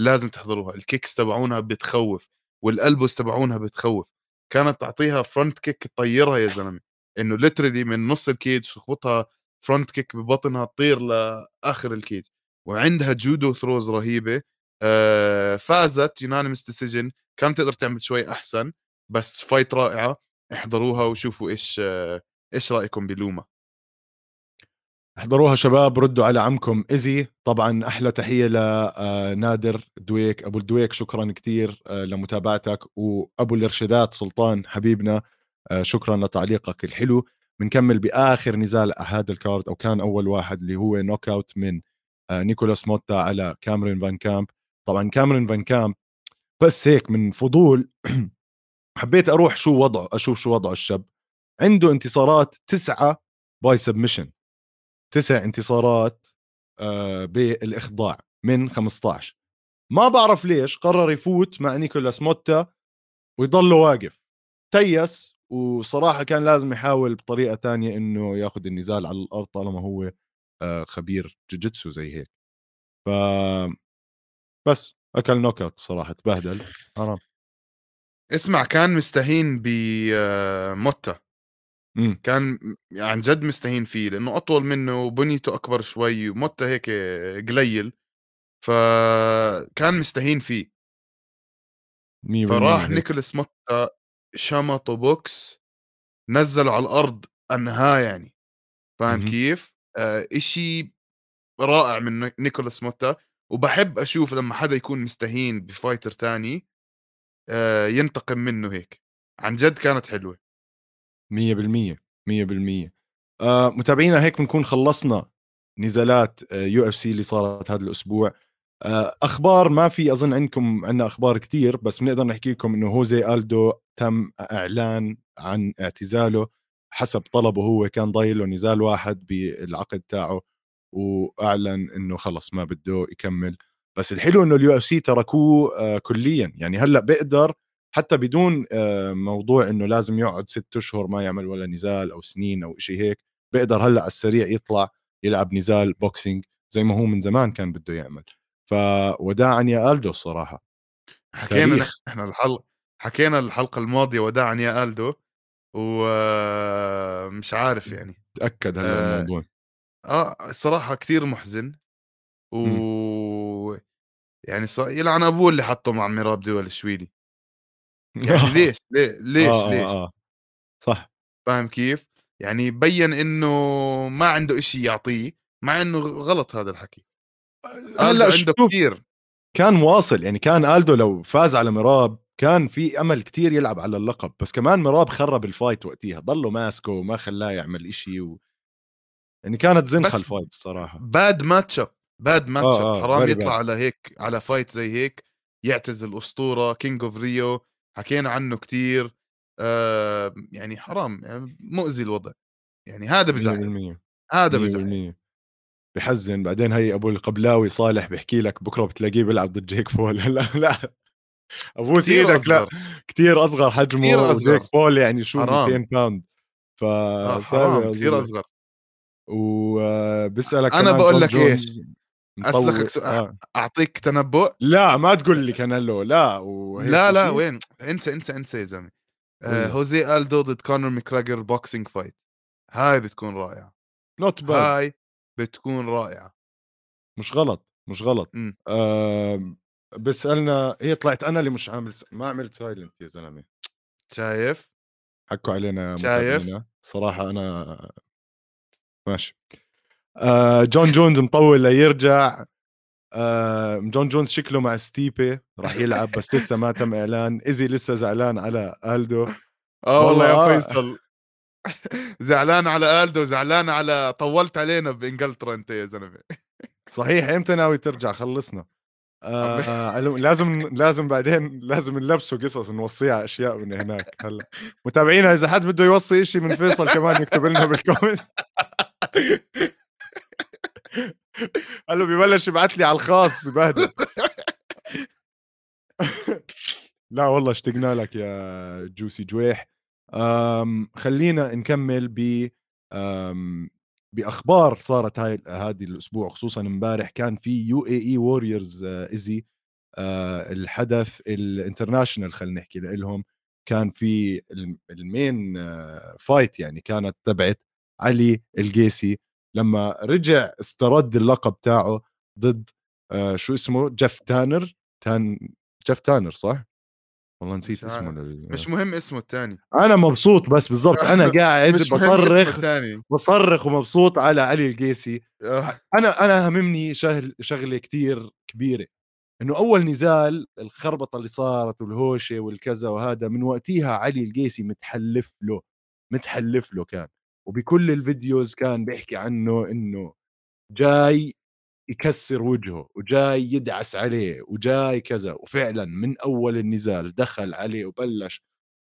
لازم تحضروها. ال kicks تبعونها بتخوف وال elbows تبعونها بتخوف. كانت تعطيها front kick تطيرها يا زلمة. إنه literally من نص ال cage تخبطها front kick ببطنها تطير لآخر ال cage وعندها judo throws رهيبة. آه فازت unanimous decision كانت تقدر تعمل شوي أحسن بس fight رائعة. احضروها وشوفوا إيش آه إيش رأيكم بلوما. احضروها شباب ردوا على عمكم. ايزي طبعا أحلى تحية لنادر آه، دويك. أبو الدويك شكرا كثير آه، لمتابعتك. وأبو الإرشادات سلطان حبيبنا آه، شكرا لتعليقك الحلو. بنكمل بآخر نزال هذا ال card أو كان أول واحد اللي هو knockout من نيكولاس موتا على كامرين فان كامب. طبعا كامرين فان كامب بس هيك من فضول *clears throat* حبيت أروح شو وضعه أشوف شو وضعه الشاب. عنده انتصارات تسعة by submission تسع انتصارات آه بالإخضاع من 15 ما بعرف ليش قرر يفوت مع نيكولاس موتا ويضل واقف. تيس وصراحة كان لازم يحاول بطريقة تانية إنه ياخذ النزال على الأرض طالما هو آه خبير جوجيتسو زي هيك. ف بس أكل knockout صراحة تبهدل حرام. اسمع كان مستهين بموتا إمم. كان عن جد مستهين فيه لأنه أطول منه وبنيته أكبر شوي وموتا هيك قليل. فكان مستهين فيه. فراح نيكولاس موتا شمطه بوكس نزله على الأرض انهاه يعني. فاهم كيف؟ آه إشي رائع من نيكولاس موتا وبحب أشوف لما حدا يكون مستهين ب fighter تاني آه ينتقم منه هيك. عن جد كانت حلوة. 100% 100% آه متابعينا هيك بنكون خلصنا نزالات UFC اللي صارت هذا الأسبوع. أخبار ما في أظن عندكم عندنا أخبار كثير بس بنقدر نحكي لكم إنه هوزي ألدو تم إعلان عن اعتزاله. حسب طلبه هو كان ضايل له نزال واحد بالعقد تاعه وأعلن إنه خلص ما بده يكمل. بس الحلو إنه ال UFC تركوه آه كليا. يعني هلأ بيقدر حتى بدون آه موضوع إنه لازم يقعد ست أشهر ما يعمل ولا نزال أو سنين أو شيء هيك بيقدر هلأ على السريع يطلع يلعب نزال boxing زي ما هو من زمان كان بده يعمل. فوداعا يا ألدو الصراحة. حكينا إحنا الحلقة حكينا الحلقة الماضية وداعا يا ألدو. ومش عارف يعني. تأكد هلا آه الموضوع آه الصراحه كثير محزن. و م. يعني. يلعن أبوه اللي حطه مع ميراب دفالشفيلي *laughs* يعني ليش ليه ليش آه ليش آه آه. صح. فاهم كيف؟ يعني بين إنه ما عنده إشي يعطيه مع إنه غلط هذا الحكي. هلا عنده كثير كان واصل يعني كان الدو لو فاز على مراب كان في أمل كتير يلعب على اللقب بس كمان مراب خرب ال fight وقتها ضله ماسكه وما خلاه يعمل إشي و... يعني كانت زنخة ال fight الصراحة. bad match up bad match up آه حرام يطلع bad. على هيك على fight زي هيك يعتزل الأسطورة King of Rio حكينا عنه كتير. آه يعني حرام يعني مؤذي الوضع. يعني هذا بزعل هذا بزعل. بحزن بعدين هي أبو القبلاوي صالح بيحكي لك بكرة بتلاقيه بيلعب ضد جيك بول. *laughs* لا لا. ابوس إيدك لا كثير أصغر حجمه كثير أصغر. جيك بول يعني شو 200 pound ف كثير أصغر. وبسألك أنا بقول لك إيش أسلخك سؤال آه. أعطيك تنبؤ. لا ما تقول لي كانيلو. لا لا لا وين؟ انسى انسى انسى يا زلمة. آه هوزي ألدو ضد كونر ماكريجور boxing fight هاي بتكون رائعة. not bad هاي بتكون رائعة. مش غلط مش غلط. آه بسالنا هي طلعت أنا اللي مش عامل س... ما عملت silent يا زلمة. شايف؟ حكوا علينا شايف؟ صراحة أنا ماشي. آه جون جونز مطول ليرجع. آه جون جونز شكله مع ستيبي راح يلعب بس لسه ما تم إعلان. ايزي لسه زعلان على ألدو. آه والله يا آه. فيصل. *laughs* زعلان على ألدو زعلان على طولت علينا بإنجلترا أنت يا زلمة. صحيح إمتى ناوي ترجع؟ خلصنا. آه, آه، لازم لازم بعدين لازم نلبسه قصص نوصيها أشياء من هناك. هلا متابعينا إذا حد بده يوصي شيء من فيصل كمان يكتب لنا بال comment قال له ببلش يبعث لي على الخاص بهدل لا والله اشتقنا لك يا جوسي جويح. خلينا نكمل ب بأخبار صارت هاي هذه الأسبوع خصوصا امبارح كان في UAE Warriors ايزي الحدث ال international خلينا نحكي لهم. كان في ال main fight يعني كانت تبعت علي القيسي. لما رجع استرد اللقب تاعه ضد آه شو اسمه؟ جيف تانر تان جيف تانر صح؟ والله نسيت اسمه لل... مش مهم اسمه الثاني أنا مبسوط بس بالضبط. أنا *laughs* قاعد بصرخ بصرخ ومبسوط على علي القيسي. آه. أنا أنا هممني شغل شغلة كثير كبيرة. إنه أول نزال الخربطة اللي صارت والهوشة والكذا وهذا من وقتها علي القيسي متحلف له متحلف له كان. وبكل ال videos كان بيحكي عنه إنه جاي يكسر وجهه وجاي يدعس عليه وجاي كذا. وفعلا من أول النزال دخل عليه وبلش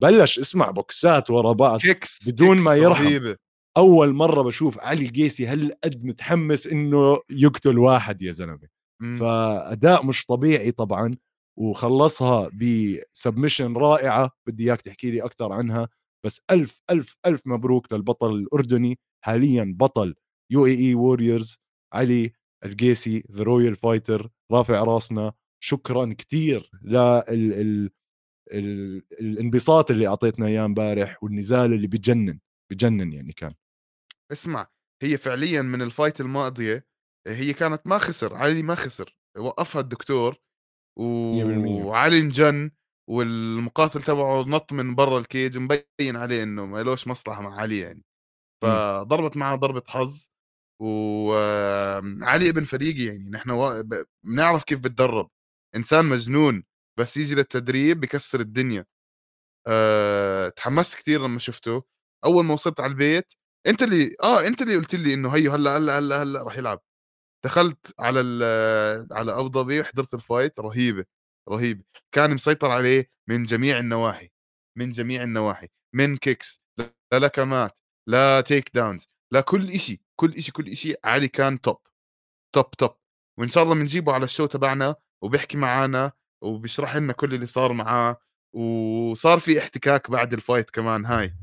بلش اسمع بوكسات ورا بعض kicks بدون kicks ما يرحم. رهيبة. أول مرة بشوف علي القيسي هالقد متحمس إنه يقتل واحد يا زلمة. فأداء مش طبيعي طبعا وخلصها ب submission رائعة بدي إياك تحكي لي أكثر عنها. بس ألف ألف ألف مبروك للبطل الأردني. حاليا بطل UAE Warriors. علي القيسي the royal fighter رافع راسنا. شكرا كثير لل الانبساط اللي أعطيتنا إياه امبارح والنزال اللي بجنن بجنن يعني كان. اسمع هي فعليا من ال fight الماضية هي كانت ما خسر علي ما خسر وقفها الدكتور و... وعلي انجن والمقاتل تبعه نط من برا الكيج مبين عليه إنه ما لوش مصلحة مع علي يعني. فضربت معه ضربة حظ. وعلي ابن فريقي يعني نحن. بنعرف كيف بتدرب. إنسان مجنون بس يجي للتدريب بكسر الدنيا. أه... تحمست كثير لما شفته. أول ما وصلت على البيت أنت اللي آه أنت اللي قلت لي إنه هيو هلا هلا هلا هلا راح يلعب. دخلت على على أبو ظبي وحضرت ال fight. رهيبة رهيب كان مسيطر عليه من جميع النواحي من جميع النواحي. من kicks للكمات لا takedowns لا كل شيء كل شيء كل شيء علي كان top top top وإن شاء الله بنجيبه على ال show تبعنا وبيحكي معنا وبيشرح لنا كل اللي صار معاه. وصار في احتكاك بعد ال fight كمان هاي.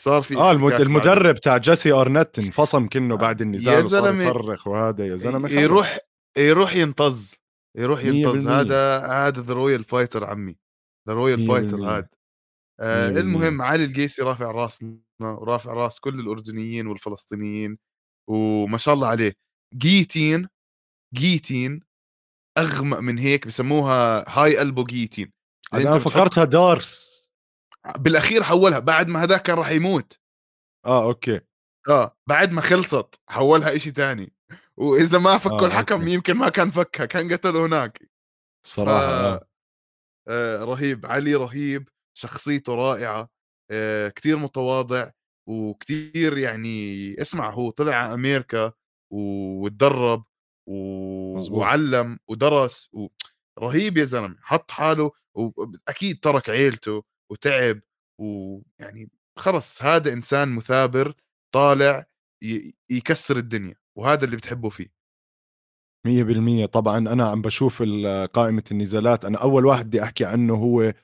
صار في آه المدرب تاع جيسي أرنت انفصم كنه بعد النزال يا زلمة يصرخ وهذا يا زلمة يروح يروح ينطز يروح ينطز. هذا هذا the royal fighter عمي. the royal fighter هذا. آه المهم علي القيسي رافع راسنا ورافع راس كل الأردنيين والفلسطينيين وما شاء الله عليه. guillotine guillotine أغمق من هيك بسموها high elbow guillotine. أنا فكرتها D'Arce. بالأخير حولها بعد ما هذاك كان راح يموت. آه okay. آه بعد ما خلصت حولها إشي تاني. وإذا ما فكوا آه الحكم okay. يمكن ما كان فكها كان قتله هناك. صراحة ف... آه. آه رهيب علي رهيب. شخصيته رائعة كثير متواضع وكثير يعني اسمع هو طلع على أمريكا وتدرب و... وعلم ودرس و... رهيب يا زلمة حط حاله واكيد ترك عيلته وتعب ويعني خلص هذا إنسان مثابر طالع يكسر الدنيا وهذا اللي بتحبه فيه. مية بالمية طبعا أنا عم بشوف قائمة النزالات أنا أول واحد بدي أحكي عنه هو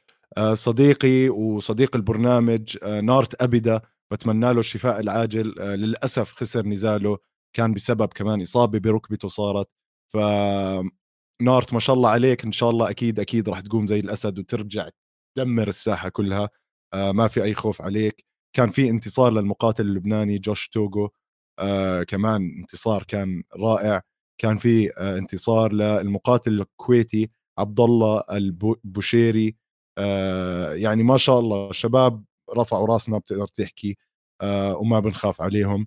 صديقي وصديق البرنامج آه، نارت أبدا بتمنى له الشفاء العاجل. آه، للأسف خسر نزاله. كان بسبب كمان إصابة بركبته صارت. ف نارت ما شاء الله عليك. إن شاء الله أكيد أكيد راح تقوم زي الأسد وترجع تدمر الساحة كلها. ما في أي خوف عليك. كان في انتصار للمقاتل اللبناني جوش توغو. آه كمان انتصار كان رائع. كان في آه انتصار للمقاتل الكويتي عبد الله البوشيري آه يعني ما شاء الله شباب رفعوا راسنا بتقدر تحكي آه وما بنخاف عليهم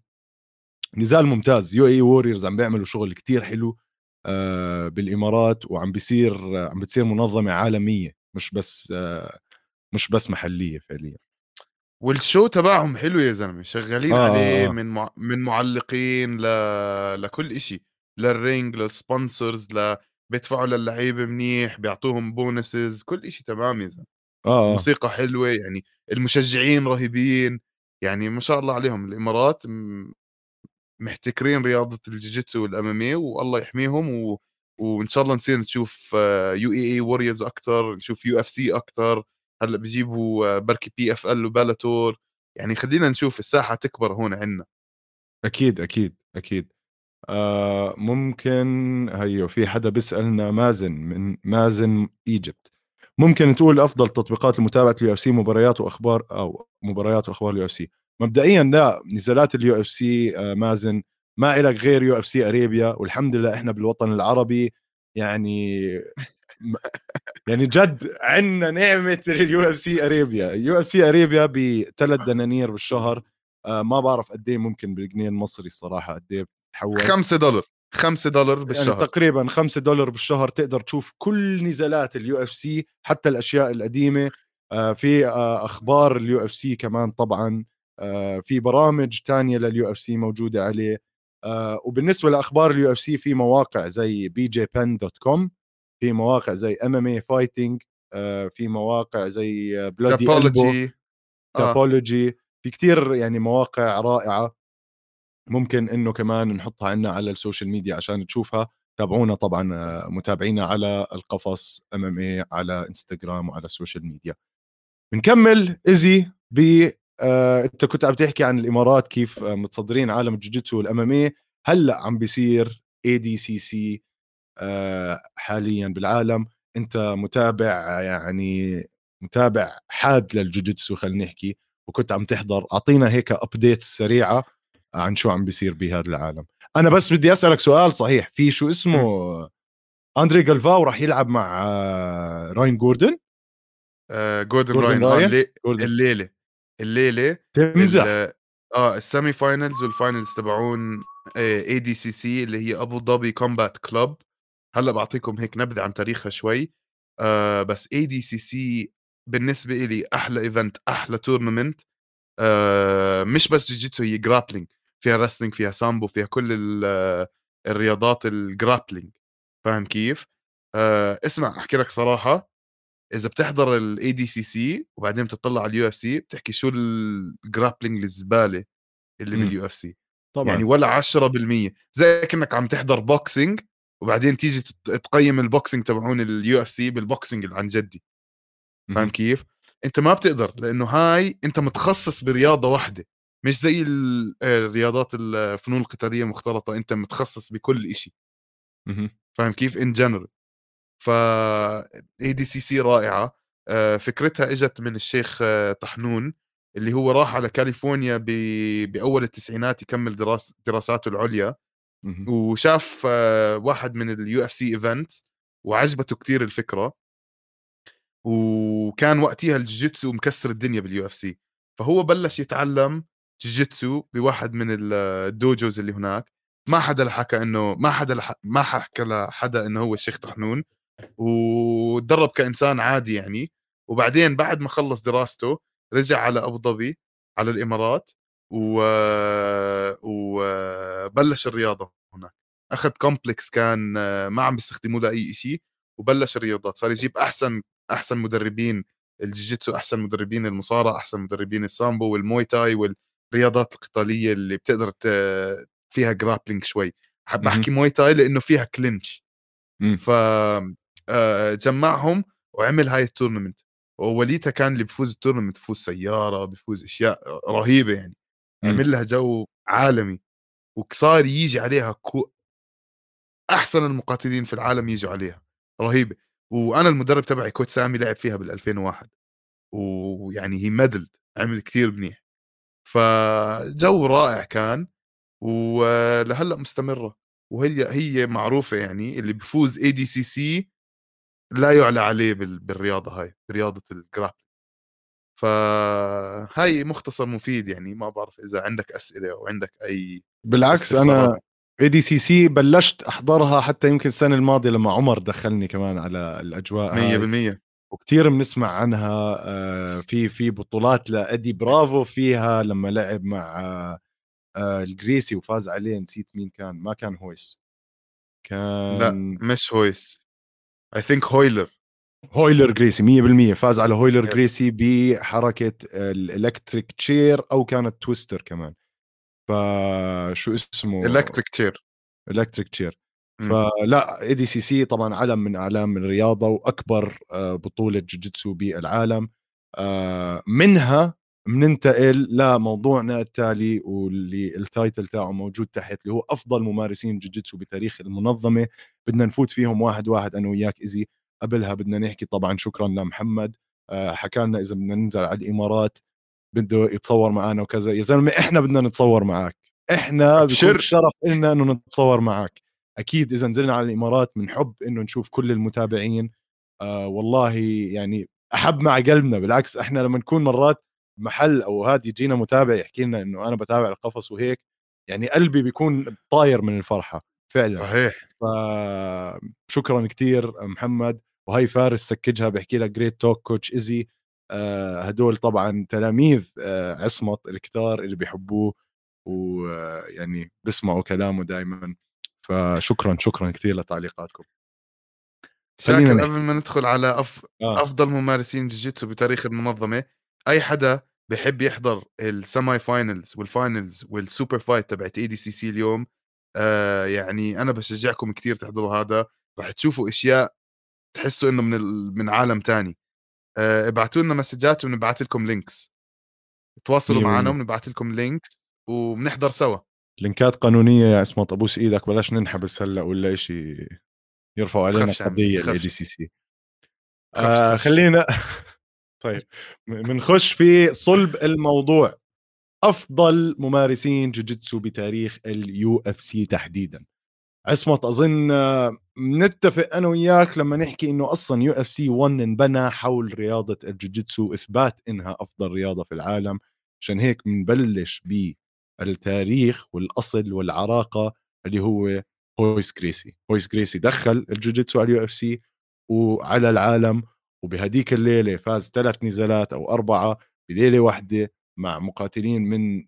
نزال ممتاز UAE Warriors عم بيعملوا شغل كتير حلو آه، بالإمارات وعم بيصير عم بتصير منظمة عالمية مش بس آه، مش بس محلية فعليا وال show تبعهم حلو يا زلمة شغالين آه عليه آه. من مع... من معلقين ل... لكل إشي لل ring لل sponsors ل بيدفعوا للعيبة منيح بيعطوهم bonuses كل إشي تمام يا زلمة. آه, آه. الموسيقى حلوة يعني المشجعين رهيبين يعني ما شاء الله عليهم. الإمارات محتكرين رياضة الجوجيتسو وال MMA والله يحميهم و... وإن شاء الله نصير نشوف UAE Warriors أكثر نشوف UFC أكثر هلأ بجيبوا بركي P FL و Bellator. يعني خلينا نشوف الساحة تكبر هون عندنا أكيد أكيد أكيد. آه ممكن هيو في حدا بيسألنا مازن من مازن Egypt. ممكن تقول أفضل تطبيقات لمتابعه ال UFC مباريات وأخبار أو مباريات وأخبار ال UFC مبدئيا لا نزالات ال UFC آه مازن ما إلك غير UFC Arabia والحمد لله إحنا بالوطن العربي يعني يعني جد عندنا نعمة ال UFC Arabia. ال UFC Arabia بثلاث دنانير بالشهر. آه ما بعرف قد إيه ممكن بالجنيه المصري الصراحة قد إيه. بتحول 5 دولار 5 دولار يعني بالشهر. يعني تقريبا 5 دولار بالشهر تقدر تشوف كل نزالات ال UFC حتى الأشياء القديمة. آه في آه أخبار ال UFC كمان طبعا. آه في برامج تانية لل UFC موجودة عليه. وبالنسبة لأخبار ال UFC في مواقع زي BJ Penn dot com في مواقع زي MMA Fighting في مواقع زي Bloody Tapology Tapology في كتير يعني مواقع رائعة. ممكن إنه كمان نحطها عنا على ال social media عشان تشوفها. تابعونا طبعا آه، متابعينا على القفص MMA على انستغرام وعلى ال social media. بنكمل. easy ب آه، أنت كنت عم تحكي عن الإمارات كيف آه، متصدرين عالم الجوجيتسو وال MM هلأ عم بيصير ADCC حاليا بالعالم. أنت متابع يعني متابع حاد للجوجيتسو خلينا نحكي وكنت عم تحضر. أعطينا هيك update سريعة. عن شو عم بيصير بهذا العالم. أنا بس بدي أسألك سؤال صحيح في شو اسمه أندري جالفاو راح يلعب مع راين جوردن؟ آه جوردن, جوردن راين, راين. آه جوردن. الليلة الليلة تمزح. آه ال semi finals وال finals تبعون ADCC اللي هي أبو ظبي Combat Club هلأ بعطيكم هيك نبذة عن تاريخها شوي. آه بس ADCC بالنسبة لي أحلى event أحلى tournament آه مش بس جوجيتسو هي grappling فيها wrestling فيها سامبو فيها كل الرياضات ال grappling فاهم كيف؟ آه اسمع أحكي لك صراحة. إذا بتحضر ال ADCC وبعدين بتطلع على ال UFC بتحكي شو ال grappling الزبالة اللي بال UFC. طبعا. يعني ولا 10% زي كأنك عم تحضر boxing وبعدين تيجي تقيم ال boxing تبعون ال UFC بال boxing عن جدي. فاهم كيف؟ أنت ما بتقدر لأنه هاي أنت متخصص برياضة واحدة. مش زي الرياضات الفنون القتالية المختلطه أنت متخصص بكل شيء فاهم كيف؟ in general ف ADCC رائعة. آه، فكرتها إجت من الشيخ آه، طحنون اللي هو راح على كاليفورنيا ب... بأول التسعينات يكمل دراس... دراساته العليا. وشاف آه، واحد من ال UFC event وعجبته كثير الفكرة. وكان وقتها الجوجيتسو مكسر الدنيا بال UFC فهو بلش يتعلم جوجيتسو بواحد من ال dojos اللي هناك. ما حدا حكى إنه ما حدا. ما حكى لحدا إنه هو الشيخ طحنون. وتدرب كإنسان عادي يعني. وبعدين بعد ما خلص دراسته رجع على أبو ظبي على الإمارات و... وبلش الرياضة هناك. أخذ complex كان ما عم بيستخدموه لأي شيء وبلش الرياضات. صار يجيب أحسن أحسن مدربين الجوجيتسو أحسن مدربين المصارعة أحسن مدربين السامبو والموي تاي والرياضات القتالية اللي بتقدر ت... فيها grappling شوي. حاب احكي موي تاي لأنه فيها clinch ف آه، جمعهم وعمل هاي ال tournament ووقتها كان اللي بفوز ال tournament بفوز سيارة بفوز أشياء رهيبة يعني. عمل لها جو عالمي. وصار يجي عليها كو أحسن المقاتلين في العالم يجوا عليها. رهيبة. وأنا المدرب تبعي coach سامي لعب فيها بال 2001 ويعني هي medaled عمل كثير منيح. فجو رائع كان ولهلأ مستمرة. وهي هي معروفة يعني اللي بفوز ADCC لا يعلى عليه بالرياضة هاي برياضه ال grapp فهاي مختصر مفيد يعني ما بعرف إذا عندك أسئلة أو عندك أي بالعكس أنا ADCC بلشت أحضرها حتى يمكن السنة الماضية لما عمر دخلني كمان على الأجواء 100% وكثير بنسمع عنها آه، في في بطولات لإدي برافو فيها لما لعب مع آه، الجريسي وفاز عليه نسيت مين كان ما كان هويس. كان لا مش هويس. I think هويلر. هويلر جريسي 100% فاز على هويلر جريسي بحركة ال electric chair أو كانت twister كمان. فشو اسمه؟ electric chair electric chair فلا ADCC طبعا علم من أعلام الرياضة وأكبر آه، بطولة جوجيتسو بالعالم. آه، منها بننتقل لموضوعنا التالي واللي ال title تاعه موجود تحت اللي هو أفضل ممارسين جوجيتسو بتاريخ المنظمة. بدنا نفوت فيهم واحد واحد أنا وياك easy قبلها بدنا نحكي طبعا شكرا لمحمد. آه، حكى لنا إذا بدنا ننزل على الإمارات بده يتصور معنا وكذا. يا زلمة إحنا بدنا نتصور معك إحنا بكل شرف لنا إنه نتصور معك أكيد إذا نزلنا على الإمارات بنحب إنه نشوف كل المتابعين آه والله يعني أحب مع قلبنا بالعكس إحنا لما نكون مرات محل أو هاد يجينا متابع يحكي لنا إنه أنا بتابع القفص وهيك يعني قلبي بيكون طاير من الفرحة فعلا. صحيح. فشكرا كثير محمد وهي فارس سكجها بحكي لك جريت توك كوتش ايزي آه هدول طبعا تلاميذ آه عصمت الكتار اللي بيحبوه ويعني بيسمعوا كلامه دائما فشكرا شكرا كثير لتعليقاتكم. شاكر قبل ما ندخل على أف... آه. أفضل ممارسين جوجيتسو بتاريخ المنظمة. أي حدا بحب يحضر ال semi finals وال finals وال super fight تبعت ADCC اليوم آه يعني أنا بشجعكم كثير تحضروا هذا. راح تشوفوا أشياء تحسوا إنه من ال... من عالم تاني. آه ابعتوا لنا مسجات وبنبعث لكم links تواصلوا معنا وبنبعث لكم links وبنحضر سوا. لينكات قانونية يا اسمه ابوس إيدك بلاش ننحبس هلأ ولا شيء يرفعوا علينا قضيه ال ADCC. خلينا *laughs* طيب بنخش في صلب الموضوع. أفضل ممارسين جوجيتسو بتاريخ ال UFC تحديدا. عصمت أظن نتفق أنا وياك لما نحكي إنه أصلا UFC 1 انبنى حول رياضة الجوجيتسو إثبات إنها أفضل رياضة في العالم. عشان هيك بنبلش بالتاريخ والأصل والعراقة اللي هو هويس جريسي هويس جريسي دخل الجوجيتسو على ال UFC وعلى العالم وبهديك الليلة فاز ثلاث نزالات أو أربعة بليلة واحدة مع مقاتلين من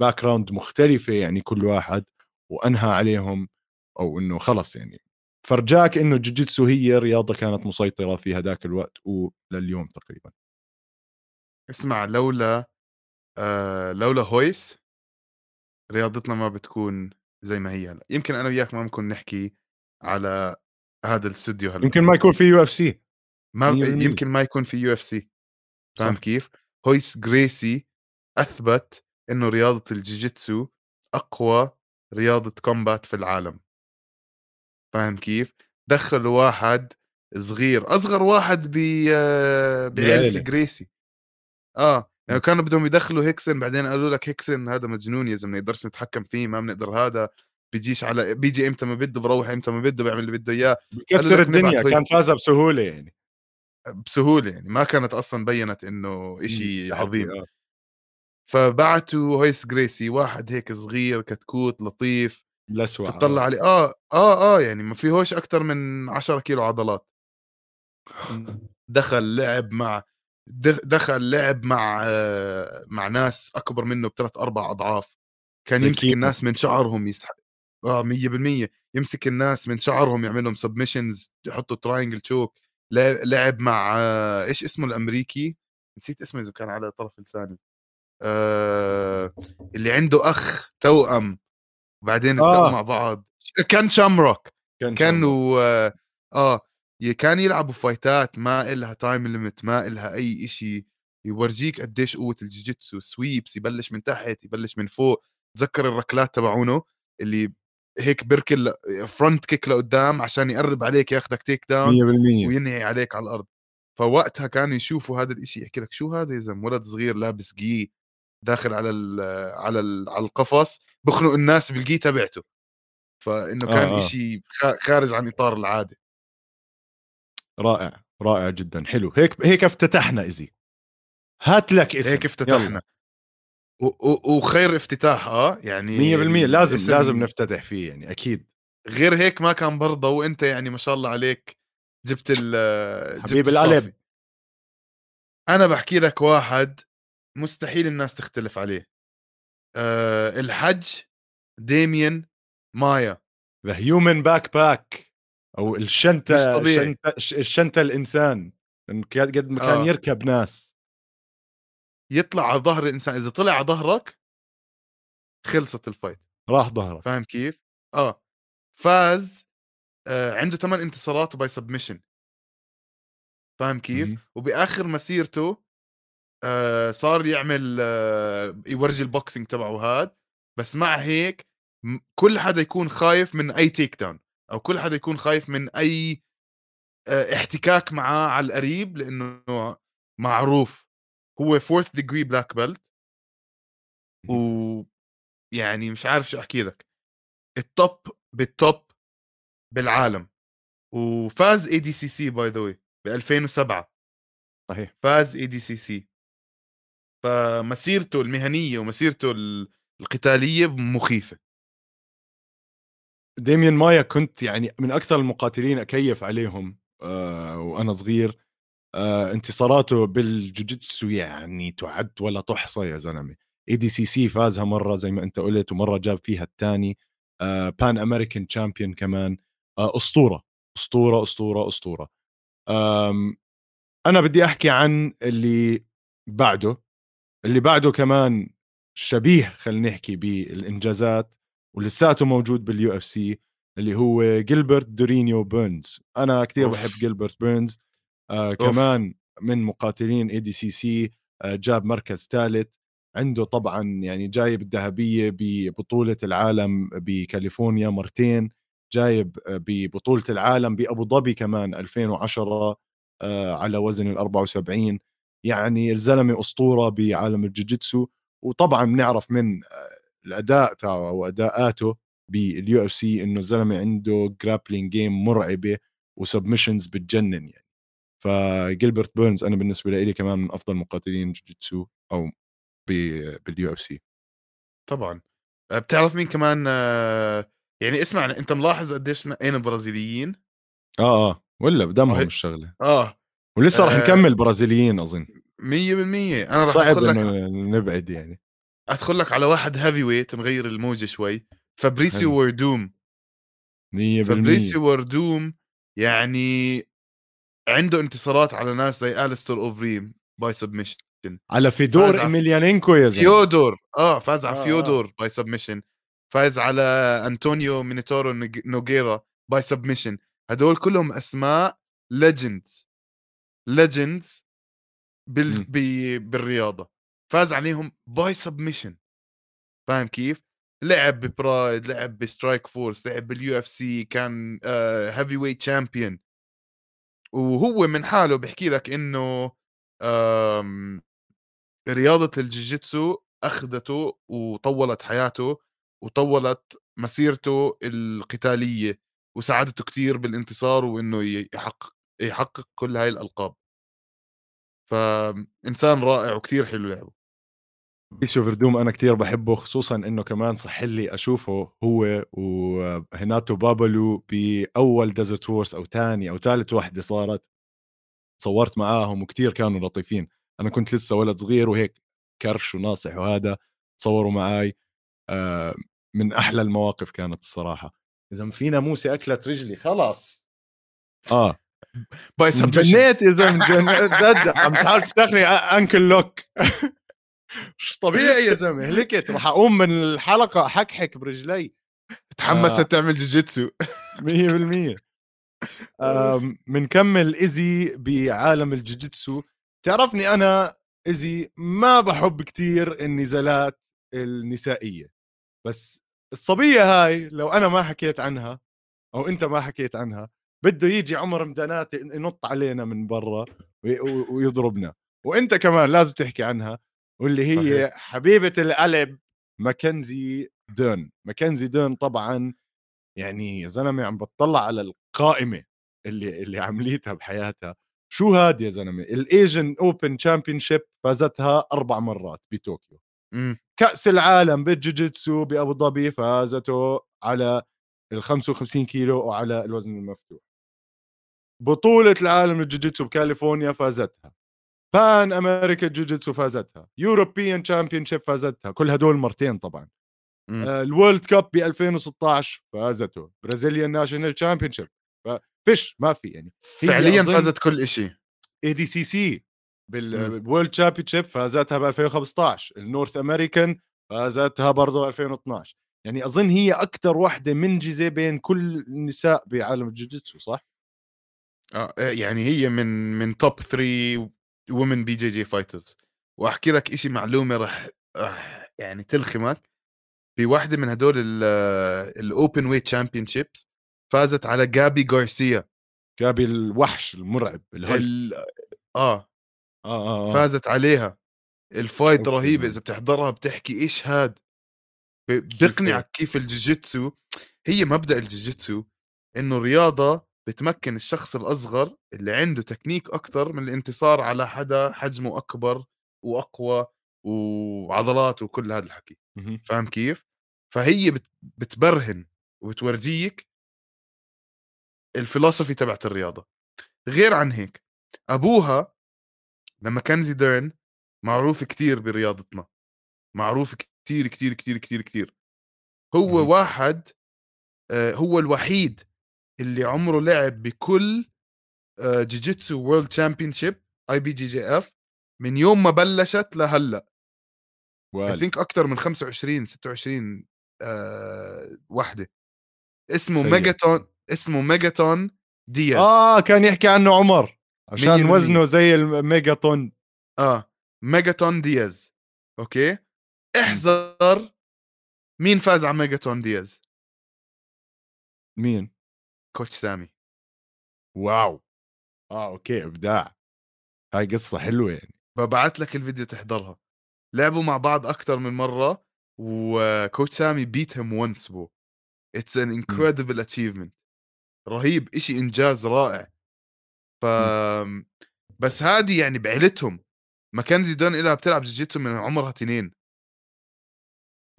back آه، مختلفة يعني كل واحد وأنهى عليهم أو إنه خلص يعني. فرجاك إنه الجوجيتسو هي رياضة كانت مسيطرة في هذاك الوقت ولليوم تقريبا. اسمع لولا آه لولا هويس رياضتنا ما بتكون زي ما هي هلا. يمكن أنا وياك ما بنكون نحكي على هذا الاستوديو هلا. يمكن ما يكون في UFC ما يمكن ما يكون في UFC فاهم كيف؟ هويس جريسي أثبت إنه رياضة الجيجيتسو أقوى رياضة كومبات في العالم. فاهم كيف؟ دخلوا واحد صغير أصغر واحد ب بعيله جريسي آه. يعني كانوا بدهم يدخلوا هيكسن بعدين قالوا لك هيكسن هذا مجنون يا زلمة نقدرش نتحكم فيه ما بنقدر هذا بيجيش على بيجي إمتى ما بده بروح إمتى ما بده بيعمل اللي بده إياه. بكسر الدنيا كان فازها بسهولة يعني. بسهولة يعني ما كانت أصلا بينت إنه إشي عظيم. آه. فبعتوا هويس جريسي واحد هيك صغير كتكوت لطيف لسوع تطلع عليه آه آه آه يعني ما فيهوش أكثر من 10 كيلو عضلات. دخل لعب مع دخل لعب مع مع ناس أكبر منه بثلاث أربع أضعاف. كان يمسك الناس من شعرهم يسحب آه 100% يمسك الناس من شعرهم يعمل لهم submissions يحطوا triangle choke لعب مع إيش اسمه الأمريكي؟ نسيت اسمه إذا كان على طرف لساني. آه اللي عنده أخ توأم. وبعدين آه. مع بعض. كان شامروك. كان كانوا آه, آه. كان يلعبوا فايتات ما إلها time limit ما إلها أي إشي يورجيك قديش قوة الجيجيتسو sweeps يبلش من تحت يبلش من فوق. تذكر الركلات تبعونه اللي هيك بركل front kick لقدام عشان يقرب عليك ياخذك takedown 100% وينهي عليك على الأرض. فوقتها كانوا يشوفوا هذا الإشي يحكي لك شو هذا يا زلمة؟ ولد صغير لابس جي داخل على ال على ال على القفص بخنق الناس بالجي تبعته. فإنه كان آه. شيء خارج عن إطار العادة. رائع رائع جدا حلو. هيك هيك افتتحنا easy هات لك اسم. هيك افتتحنا. وخير افتتاح آه يعني 100% لازم لازم نفتتح فيه يعني أكيد. غير هيك ما كان برضه وأنت يعني ما شاء الله عليك جبت ال حبيب القلب. أنا بحكي لك واحد مستحيل الناس تختلف عليه. أه الحج ديميان مايا. the human backpack أو الشنطة. الشنطه الشنطة الإنسان قد ما كان آه. يركب ناس يطلع على ظهر الإنسان إذا طلع على ظهرك خلصت ال fight راح ظهرك فاهم كيف؟ آه فاز آه عنده ثمان انتصارات و by submission فاهم كيف؟ م- وبآخر مسيرته آه صار يعمل آه يورجي ال boxing تبعه هاد بس مع هيك كل حدا يكون خايف من أي takedown أو كل حدا يكون خايف من أي آه احتكاك معاه على القريب لأنه معروف. هو fourth degree black belt و يعني مش عارف شو أحكي لك. ال top بال top بالعالم. وفاز ADCC by the way ب 2007 صحيح. فاز ADCC فمسيرته المهنية ومسيرته القتالية مخيفة. ديميان مايا كنت يعني من أكثر المقاتلين أكيف عليهم آه وأنا صغير. آه انتصاراته بالجوجيتسو يعني تعد ولا تحصى يا زلمة. ADCC فازها مرة زي ما أنت قلت ومرة جاب فيها الثاني. آه Pan American champion كمان. آه أسطورة. أسطورة أسطورة أسطورة. أنا بدي أحكي عن اللي بعده. اللي بعده كمان شبيه خلينا نحكي بالإنجازات. ولساته موجود بال UFC اللي هو جيلبرت دورينيو بيرنز. أنا كثير بحب جيلبرت بيرنز. آه كمان من مقاتلين ADCC آه جاب مركز ثالث. عنده طبعا يعني جايب الذهبية ببطولة العالم بكاليفورنيا مرتين جايب آه، ببطولة العالم بأبو ظبي كمان 2010 آه، على وزن ال 74 يعني الزلمة أسطورة بعالم الجوجيتسو وطبعا بنعرف من آه، الأداء تاعه واداءاته بال UFC إنه الزلمة عنده grappling game مرعبة و submissions بتجنن يعني. فجيلبرت بيرنز أنا بالنسبة لي كمان من أفضل مقاتلين جوجيتسو أو بال UFC. طبعا. آه، بتعرف مين كمان؟ يعني اسمع أنت ملاحظ قديش نقينا برازيليين؟ آه آه ولا بدمهم الشغلة. آه ولسه راح نكمل برازيليين أظن. 100% أنا راح صعب إنه نبعد يعني. أدخل لك على واحد heavyweight نغير الموجة شوي. فابريسيو وردوم 100% فابريسيو وردوم يعني عنده انتصارات على ناس زي اليستر اوفريم by submission على فيدور إيميليانينكو يا زلمة. فيودور. آه فاز على آه فيودور آه. by submission فاز على انطونيو مينوتاورو نوغيرا by submission هدول كلهم أسماء legends legends بال... بي... بالرياضة. فاز عليهم by submission فاهم كيف؟ لعب ببرايد لعب بسترايك فورس لعب بال UFC كان heavyweight champion وهو من حاله بحكي لك إنه رياضة الجيجيتسو أخذته وطولت حياته وطولت مسيرته القتالية وساعدته كثير بالانتصار وإنه يحقق يحقق كل هاي الألقاب. فإنسان رائع وكثير حلو لعبه. فابريسيو فردوم أنا كثير بحبه خصوصا إنه كمان صح لي أشوفه هو وهناتو بابالو بأول ديزرت فورس أو ثاني أو ثالث وحده صارت. صورت معاهم وكثير كانوا لطيفين. أنا كنت لسه ولد صغير وهيك كرش وناصح وهذا تصوروا معي آه، من أحلى المواقف كانت الصراحة. اذا في ناموسه أكلت رجلي خلاص. آه. *laughs* باي جنيت يا زلمة *laughs* جد عم تحاول تستخني أنكل لوك. *laughs* مش طبيعي. يا زلمة؟ هلكت. راح أقوم من الحلقة حكحك برجلي. تحمست آه. تعمل جوجيتسو 100% بنكمل *laughs* ايزي بعالم الجوجيتسو تعرفني أنا ايزي ما بحب كتير النزالات النسائية. بس الصبية هاي لو أنا ما حكيت عنها أو أنت ما حكيت عنها بده يجي عمر مدانات ينط علينا من برا ويضربنا. وأنت كمان لازم تحكي عنها. واللي هي صحيح. حبيبة القلب ماكنزي دون ماكنزي دون طبعا يعني يا زلمة عم بتطلع على القائمة اللي اللي عمليتها بحياتها. شو هاد يا زلمة؟ ال Asian Open Championship فازتها أربع مرات بطوكيو إمم. كأس العالم بالجوجيتسو بأبو ظبي فازته على ال 55 كيلو وعلى الوزن المفتوح. بطولة العالم للجوجيتسو بكاليفورنيا فازتها. Pan America جوجيتسو فازتها European Championship فازتها كل هدول مرتين طبعا. آه، ال World Cup ب 2016 فازته. Brazilian National Championship فيش ما في يعني. فعليا فازت كل شيء ADCC إمم. بال World Championship فازتها ب 2015 ال North American فازتها برضه 2012 يعني أظن هي أكثر واحدة منجزة بين كل النساء بعالم الجوجيتسو صح؟ آه يعني هي من من top 3 women BJJ fighters وأحكي لك شيء معلومة رح رح يعني تلخمك بواحده من هدول ال open weight championships فازت على جابي غارسيا جابي الوحش المرعب ال... آه. آه, آه, آه. فازت عليها. ال fight. رهيبة إذا بتحضرها بتحكي إيش هاد. بيقنعك كيف الجوجيتسو هي مبدأ الجوجيتسو إنه رياضة بتمكن الشخص الأصغر اللي عنده تكنيك أكثر من الانتصار على حدا حجمه أكبر وأقوى وعضلات وكل هذا الحكي. فاهم كيف فهي بت- بتبرهن وبتورجيك الفلسفي تبعت الرياضة غير عن هيك أبوها لما كان زيدان معروف كتير برياضتنا معروف كتير كتير كتير كتير كتير هو. واحد آه، هو الوحيد اللي عمره لعب بكل آه، جوجيتسو وورلد تشامبيون شيب اي بي جي جي اف من يوم ما بلشت لهلأ. I. think أكثر من 25 26 آه وحده اسمه. ميجاتون اسمه ميجاتون دياز آه كان يحكي عنه عمر عشان. وزنه زي الميجاتون آه ميجاتون دياز Okay؟ احذر مين فاز على ميجاتون دياز مين؟ Coach سامي. Wow! آه okay إبداع. هاي قصة حلوة يعني. ببعت لك الفيديو تحضرها. لعبوا مع بعض أكثر من مرة و Coach سامي beat him once بو. it's an incredible achievement رهيب إشي إنجاز رائع. ف بس هذه يعني بعيلتهم. ماكنزي دون إلها بتلعب جوجيتسو من عمرها تنين.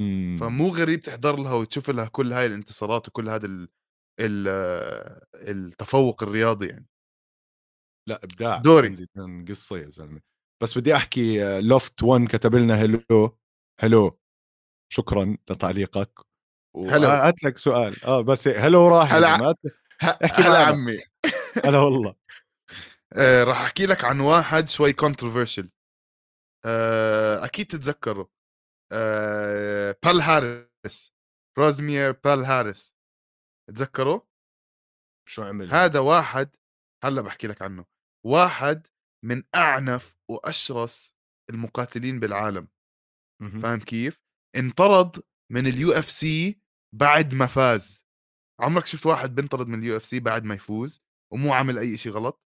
مم. فمو غريب تحضر لها وتشوف لها كل هاي الانتصارات وكل هذا. التفوق الرياضي يعني لا إبداع دوري. كان قصة يا زلمة بس بدي أحكي آه، لوفت 1 كتب لنا هلو هلو شكرا لتعليقك هلو. هات لك سؤال آه بس هلو راح هلا. احكي هلا. عمي هلا والله *laughs* آه راح أحكي لك عن واحد شوي controversial آه أكيد تتذكره آه بالهاريس روزمير بالهاريس تذكره شو عمل هذا؟ واحد هلأ بحكي لك عنه واحد من أعنف وأشرس المقاتلين بالعالم. فاهم كيف؟ انطرد من ال UFC بعد ما فاز. عمرك شفت واحد بنطرد من ال UFC بعد ما يفوز ومو عامل أي شيء غلط؟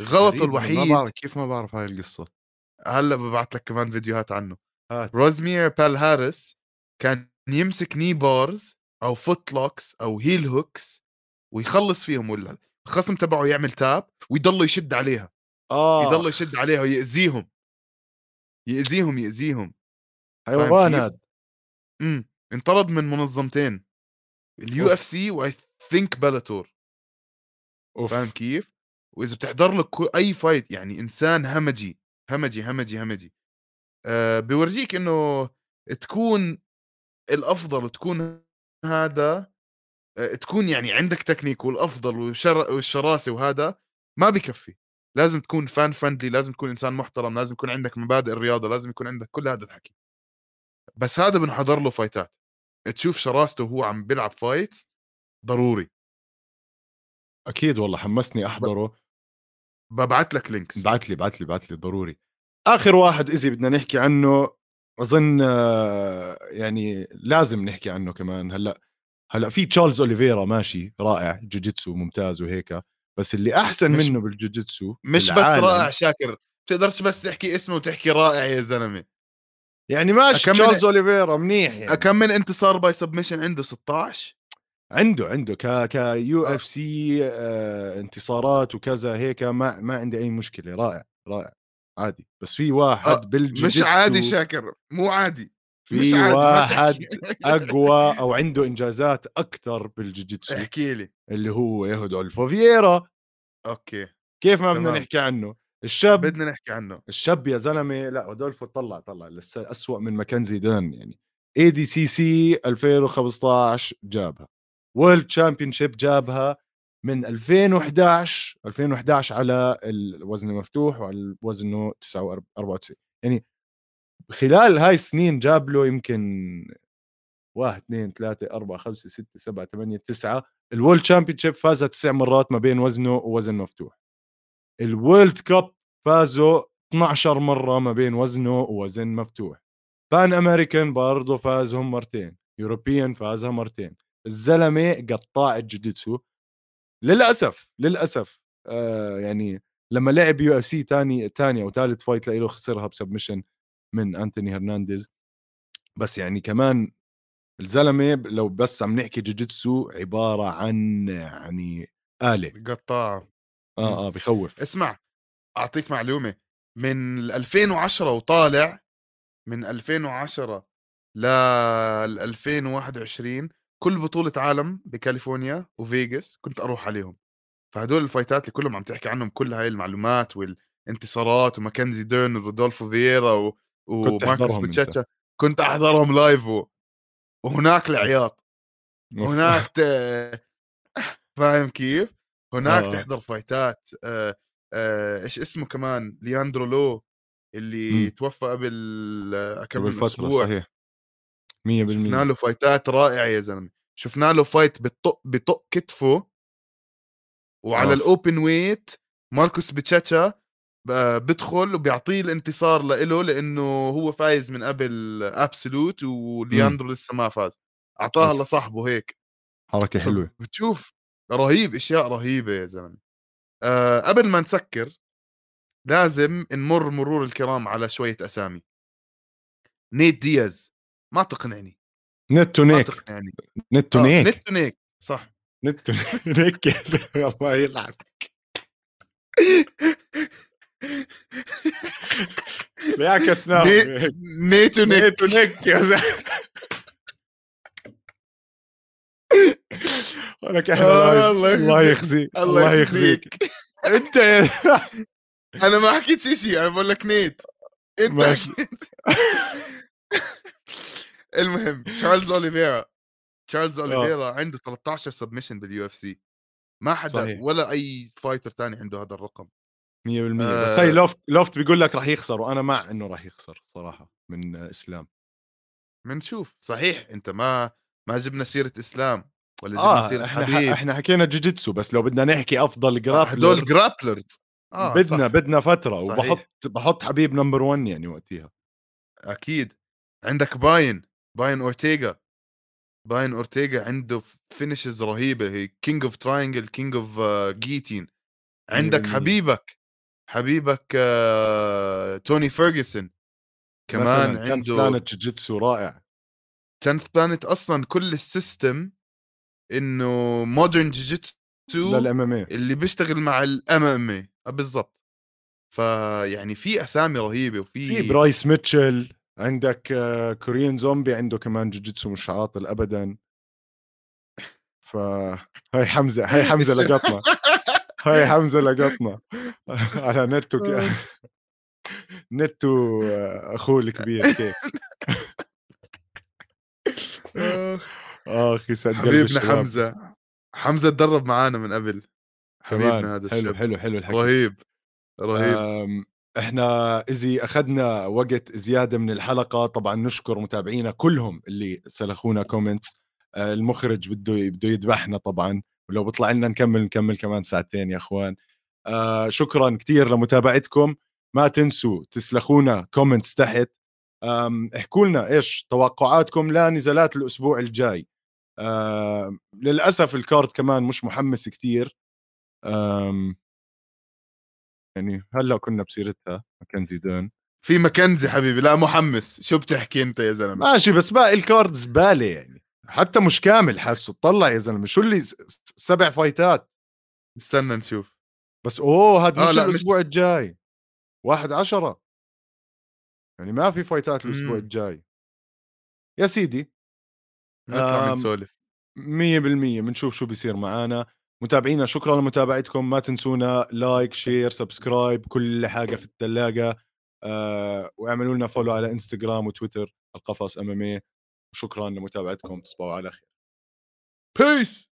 غلطه الوحيد ما بعرف كيف ما بعرف هاي القصة؟ هلأ ببعث لك كمان فيديوهات عنه. هات. روزمير بالهاريس كان يمسك knee bars أو foot locks أو heel hooks ويخلص فيهم ولا الخصم تبعه يعمل tap ويضل يشد عليها آه. يضل يشد عليها ويأذيهم. يأذيهم يأذيهم. حيوان؟ هذا إمم انطرد من منظمتين ال U. FC و I think Bellator فاهم كيف؟ وإذا بتحضر له كو- أي fight يعني إنسان همجي همجي همجي همجي. أه بيورجيك إنه تكون الأفضل وتكون هذا أه تكون يعني عندك تكنيك والأفضل والشر والشراسة وهذا ما بكفي. لازم تكون fan friendly لازم تكون إنسان محترم لازم يكون عندك مبادئ الرياضة لازم يكون عندك كل هذا الحكي. بس هذا بنحضر له fight ات تشوف شراسته وهو عم بيلعب fight ضروري. أكيد والله حمسني أحضره. ببعت لك links بعت لي بعت لي بعت لي ضروري. آخر واحد اذا بدنا نحكي عنه أظن آه، يعني لازم نحكي عنه كمان. هلأ هلأ في تشارلز أوليفيرا ماشي رائع جوجيتسو ممتاز وهيك بس اللي أحسن مش- منه بالجوجيتسو مش بس رائع شاكر. بتقدرش بس تحكي اسمه وتحكي رائع يا زلمة. يعني ماشي تشارلز أوليفيرا منيح يعني. كم من انتصار by submission عنده 16 عنده عنده. ك U آه. FC انتصارات وكذا هيك ما ما عندي أي مشكلة. رائع رائع. عادي بس في واحد آه بالجوجيتسو مش عادي شاكر مو عادي في واحد أقوى *laughs* أو عنده إنجازات أكثر بالجوجيتسو احكي لي. اللي هو رودولفو فييرا okay كيف ما بدنا نحكي عنه الشاب بدنا نحكي عنه. الشاب يا زلمة لا رودولفو طلع طلع لسه اسوء من ماكنزي دون يعني. ADCC 2015 جابها و World Championship جابها من 2011 2011 على الوزن المفتوح وعلى وزنه 94 يعني خلال هاي السنين جاب له يمكن واحد اثنين ثلاثة أربعة خمسة ستة سبعة ثمانية تسعة. ال World Championship فازها تسع مرات ما بين وزنه ووزن مفتوح. ال World Cup فازوا 12 مرة ما بين وزنه ووزن مفتوح. Pan American برضه فازهم مرتين European فازها مرتين. الزلمة قطاع الجوجيتسو للأسف للأسف آه يعني لما لعب UFC ثاني ثاني أو ثالث فايت له خسرها ب submission من أنتوني هرنانديز. بس يعني كمان الزلمة لو بس عم نحكي جوجيتسو عبارة عن يعني آلة. قطاع آه آه بخوف. اسمع أعطيك معلومة. من 2010 وطالع من 2010 ل 2021 كل بطولة عالم بكاليفورنيا وفيغاس كنت أروح عليهم. فهدول ال fight ات اللي كلهم عم تحكي عنهم كل هاي المعلومات والانتصارات وماكنزي ديرن ورودولفو فييرا و... وماركوس بوتشاتشا كنت أحضرهم live و... وهناك *laughs* العياط. هناك *laughs* ت... فاهم كيف؟ هناك آه. تحضر فايتات آه آه إيش اسمه كمان؟ لياندرو لو اللي م. توفى قبل كم أسبوع. صحيح. 100% شفنا له fight ات رائعة يا زلمة. شفنا له fight بطق بطق كتفه وعلى ال open weight ماركوس بتشاتشا بدخل وبيعطيه الانتصار لإله لإنه هو فايز من قبل absolute ولياندرو لسه ما فاز. أعطاها لصاحبه هيك. حركة حلوة. بتشوف رهيب أشياء رهيبة يا زلمة. أه قبل ما نسكر لازم نمر مرور الكرام على شوية أسامي. نيت دياز. ما تقنعني. نتو نيك تقنعني. نتو نيك نتو نيك صح. نتو نيك يا زلمة الله يلعنك. بيعكس *laughs* نيتو نيك نيتو نيك يا زلمة. ولك إحنا آه، الله يخزيك الله يخزيك أنت *laughs* أنا ما حكيت شيء أنا بقول لك نيت. أنت حكيت. *laughs* المهم تشارلز أوليفيرا تشارلز أوليفيرا عنده 13 submission بال UFC ما حدا صحيح. ولا أي fighter تاني عنده هذا الرقم. 100% آه بس هي لوفت لوفت بيقول لك راح يخسر وأنا مع إنه راح يخسر صراحة من إسلام. بنشوف صحيح أنت ما ما جبنا سيرة إسلام ولا جبنا آه سيرة إحنا حبيب. إحنا حكينا جوجيتسو بس لو بدنا نحكي أفضل grappler هدول grapplers آه بدنا صح. بدنا فترة صحيح. وبحط بحط حبيب نمبر 1 يعني وقتها. أكيد. عندك باين. باين اورتيغا باين اورتيغا عنده فينيشز رهيبة. هي كينج اوف تراينجل كينج اوف جيتين عندك حبيبك حبيبك آه، توني فيرجسون كمان عنده بلانت جوجيتسو رائع. 10th بلانت أصلا كل السيستم إنه مودرن جوجيتسو للام ام اللي بيشتغل مع الام ام اي بالضبط. فيعني في أسامي رهيبة وفي في برايس ميتشل عندك كوريان زومبي عنده كمان جوجيتسو مش عاطل ابدا. ف هاي حمزة هاي *laughs* حمزة لقطنا. هاي حمزة لقطنا. *laughs* *laughs* على نتو آه. نتو آه، أخوه الكبير كيف؟ آخ. يسعد حبيبنا حمزة. حمزة تدرب معانا من قبل. حبيبنا هذا حلو الشاب. حلو حلو الحكي. رهيب رهيب. إحنا إذا أخذنا وقت زيادة من الحلقة طبعا نشكر متابعينا كلهم اللي سلخونا comments آه، المخرج بده بده يذبحنا طبعا ولو بيطلع لنا نكمل نكمل كمان ساعتين يا إخوان. آه شكرا كثير لمتابعتكم. ما تنسوا تسلخونا comments تحت. احكوا لنا إيش توقعاتكم لنزالات الأسبوع الجاي. آه للأسف الكارد كمان مش محمس كثير يعني هلأ كنا بسيرتها ماكنزي دون في ماكنزي حبيبي لا محمس. شو بتحكي أنت يا زلمة؟ ماشي بس باقي الكارد زبالة يعني. حتى مش كامل حاسه. طلع يا زلمة شو اللي سبع فايتات. استنى نشوف. بس أوه هذا آه مش الأسبوع مش... الجاي. 1 10 يعني ما في fight ات الأسبوع. الجاي. يا سيدي نطلع نسولف 100% بنشوف شو بيصير معانا. متابعينا شكرا لمتابعتكم. ما تنسونا like share subscribe كل حاجة في الثلاجه آه واعملوا لنا follow على انستغرام وتويتر القفص MM وشكرا لمتابعتكم. تصبحوا على خير. peace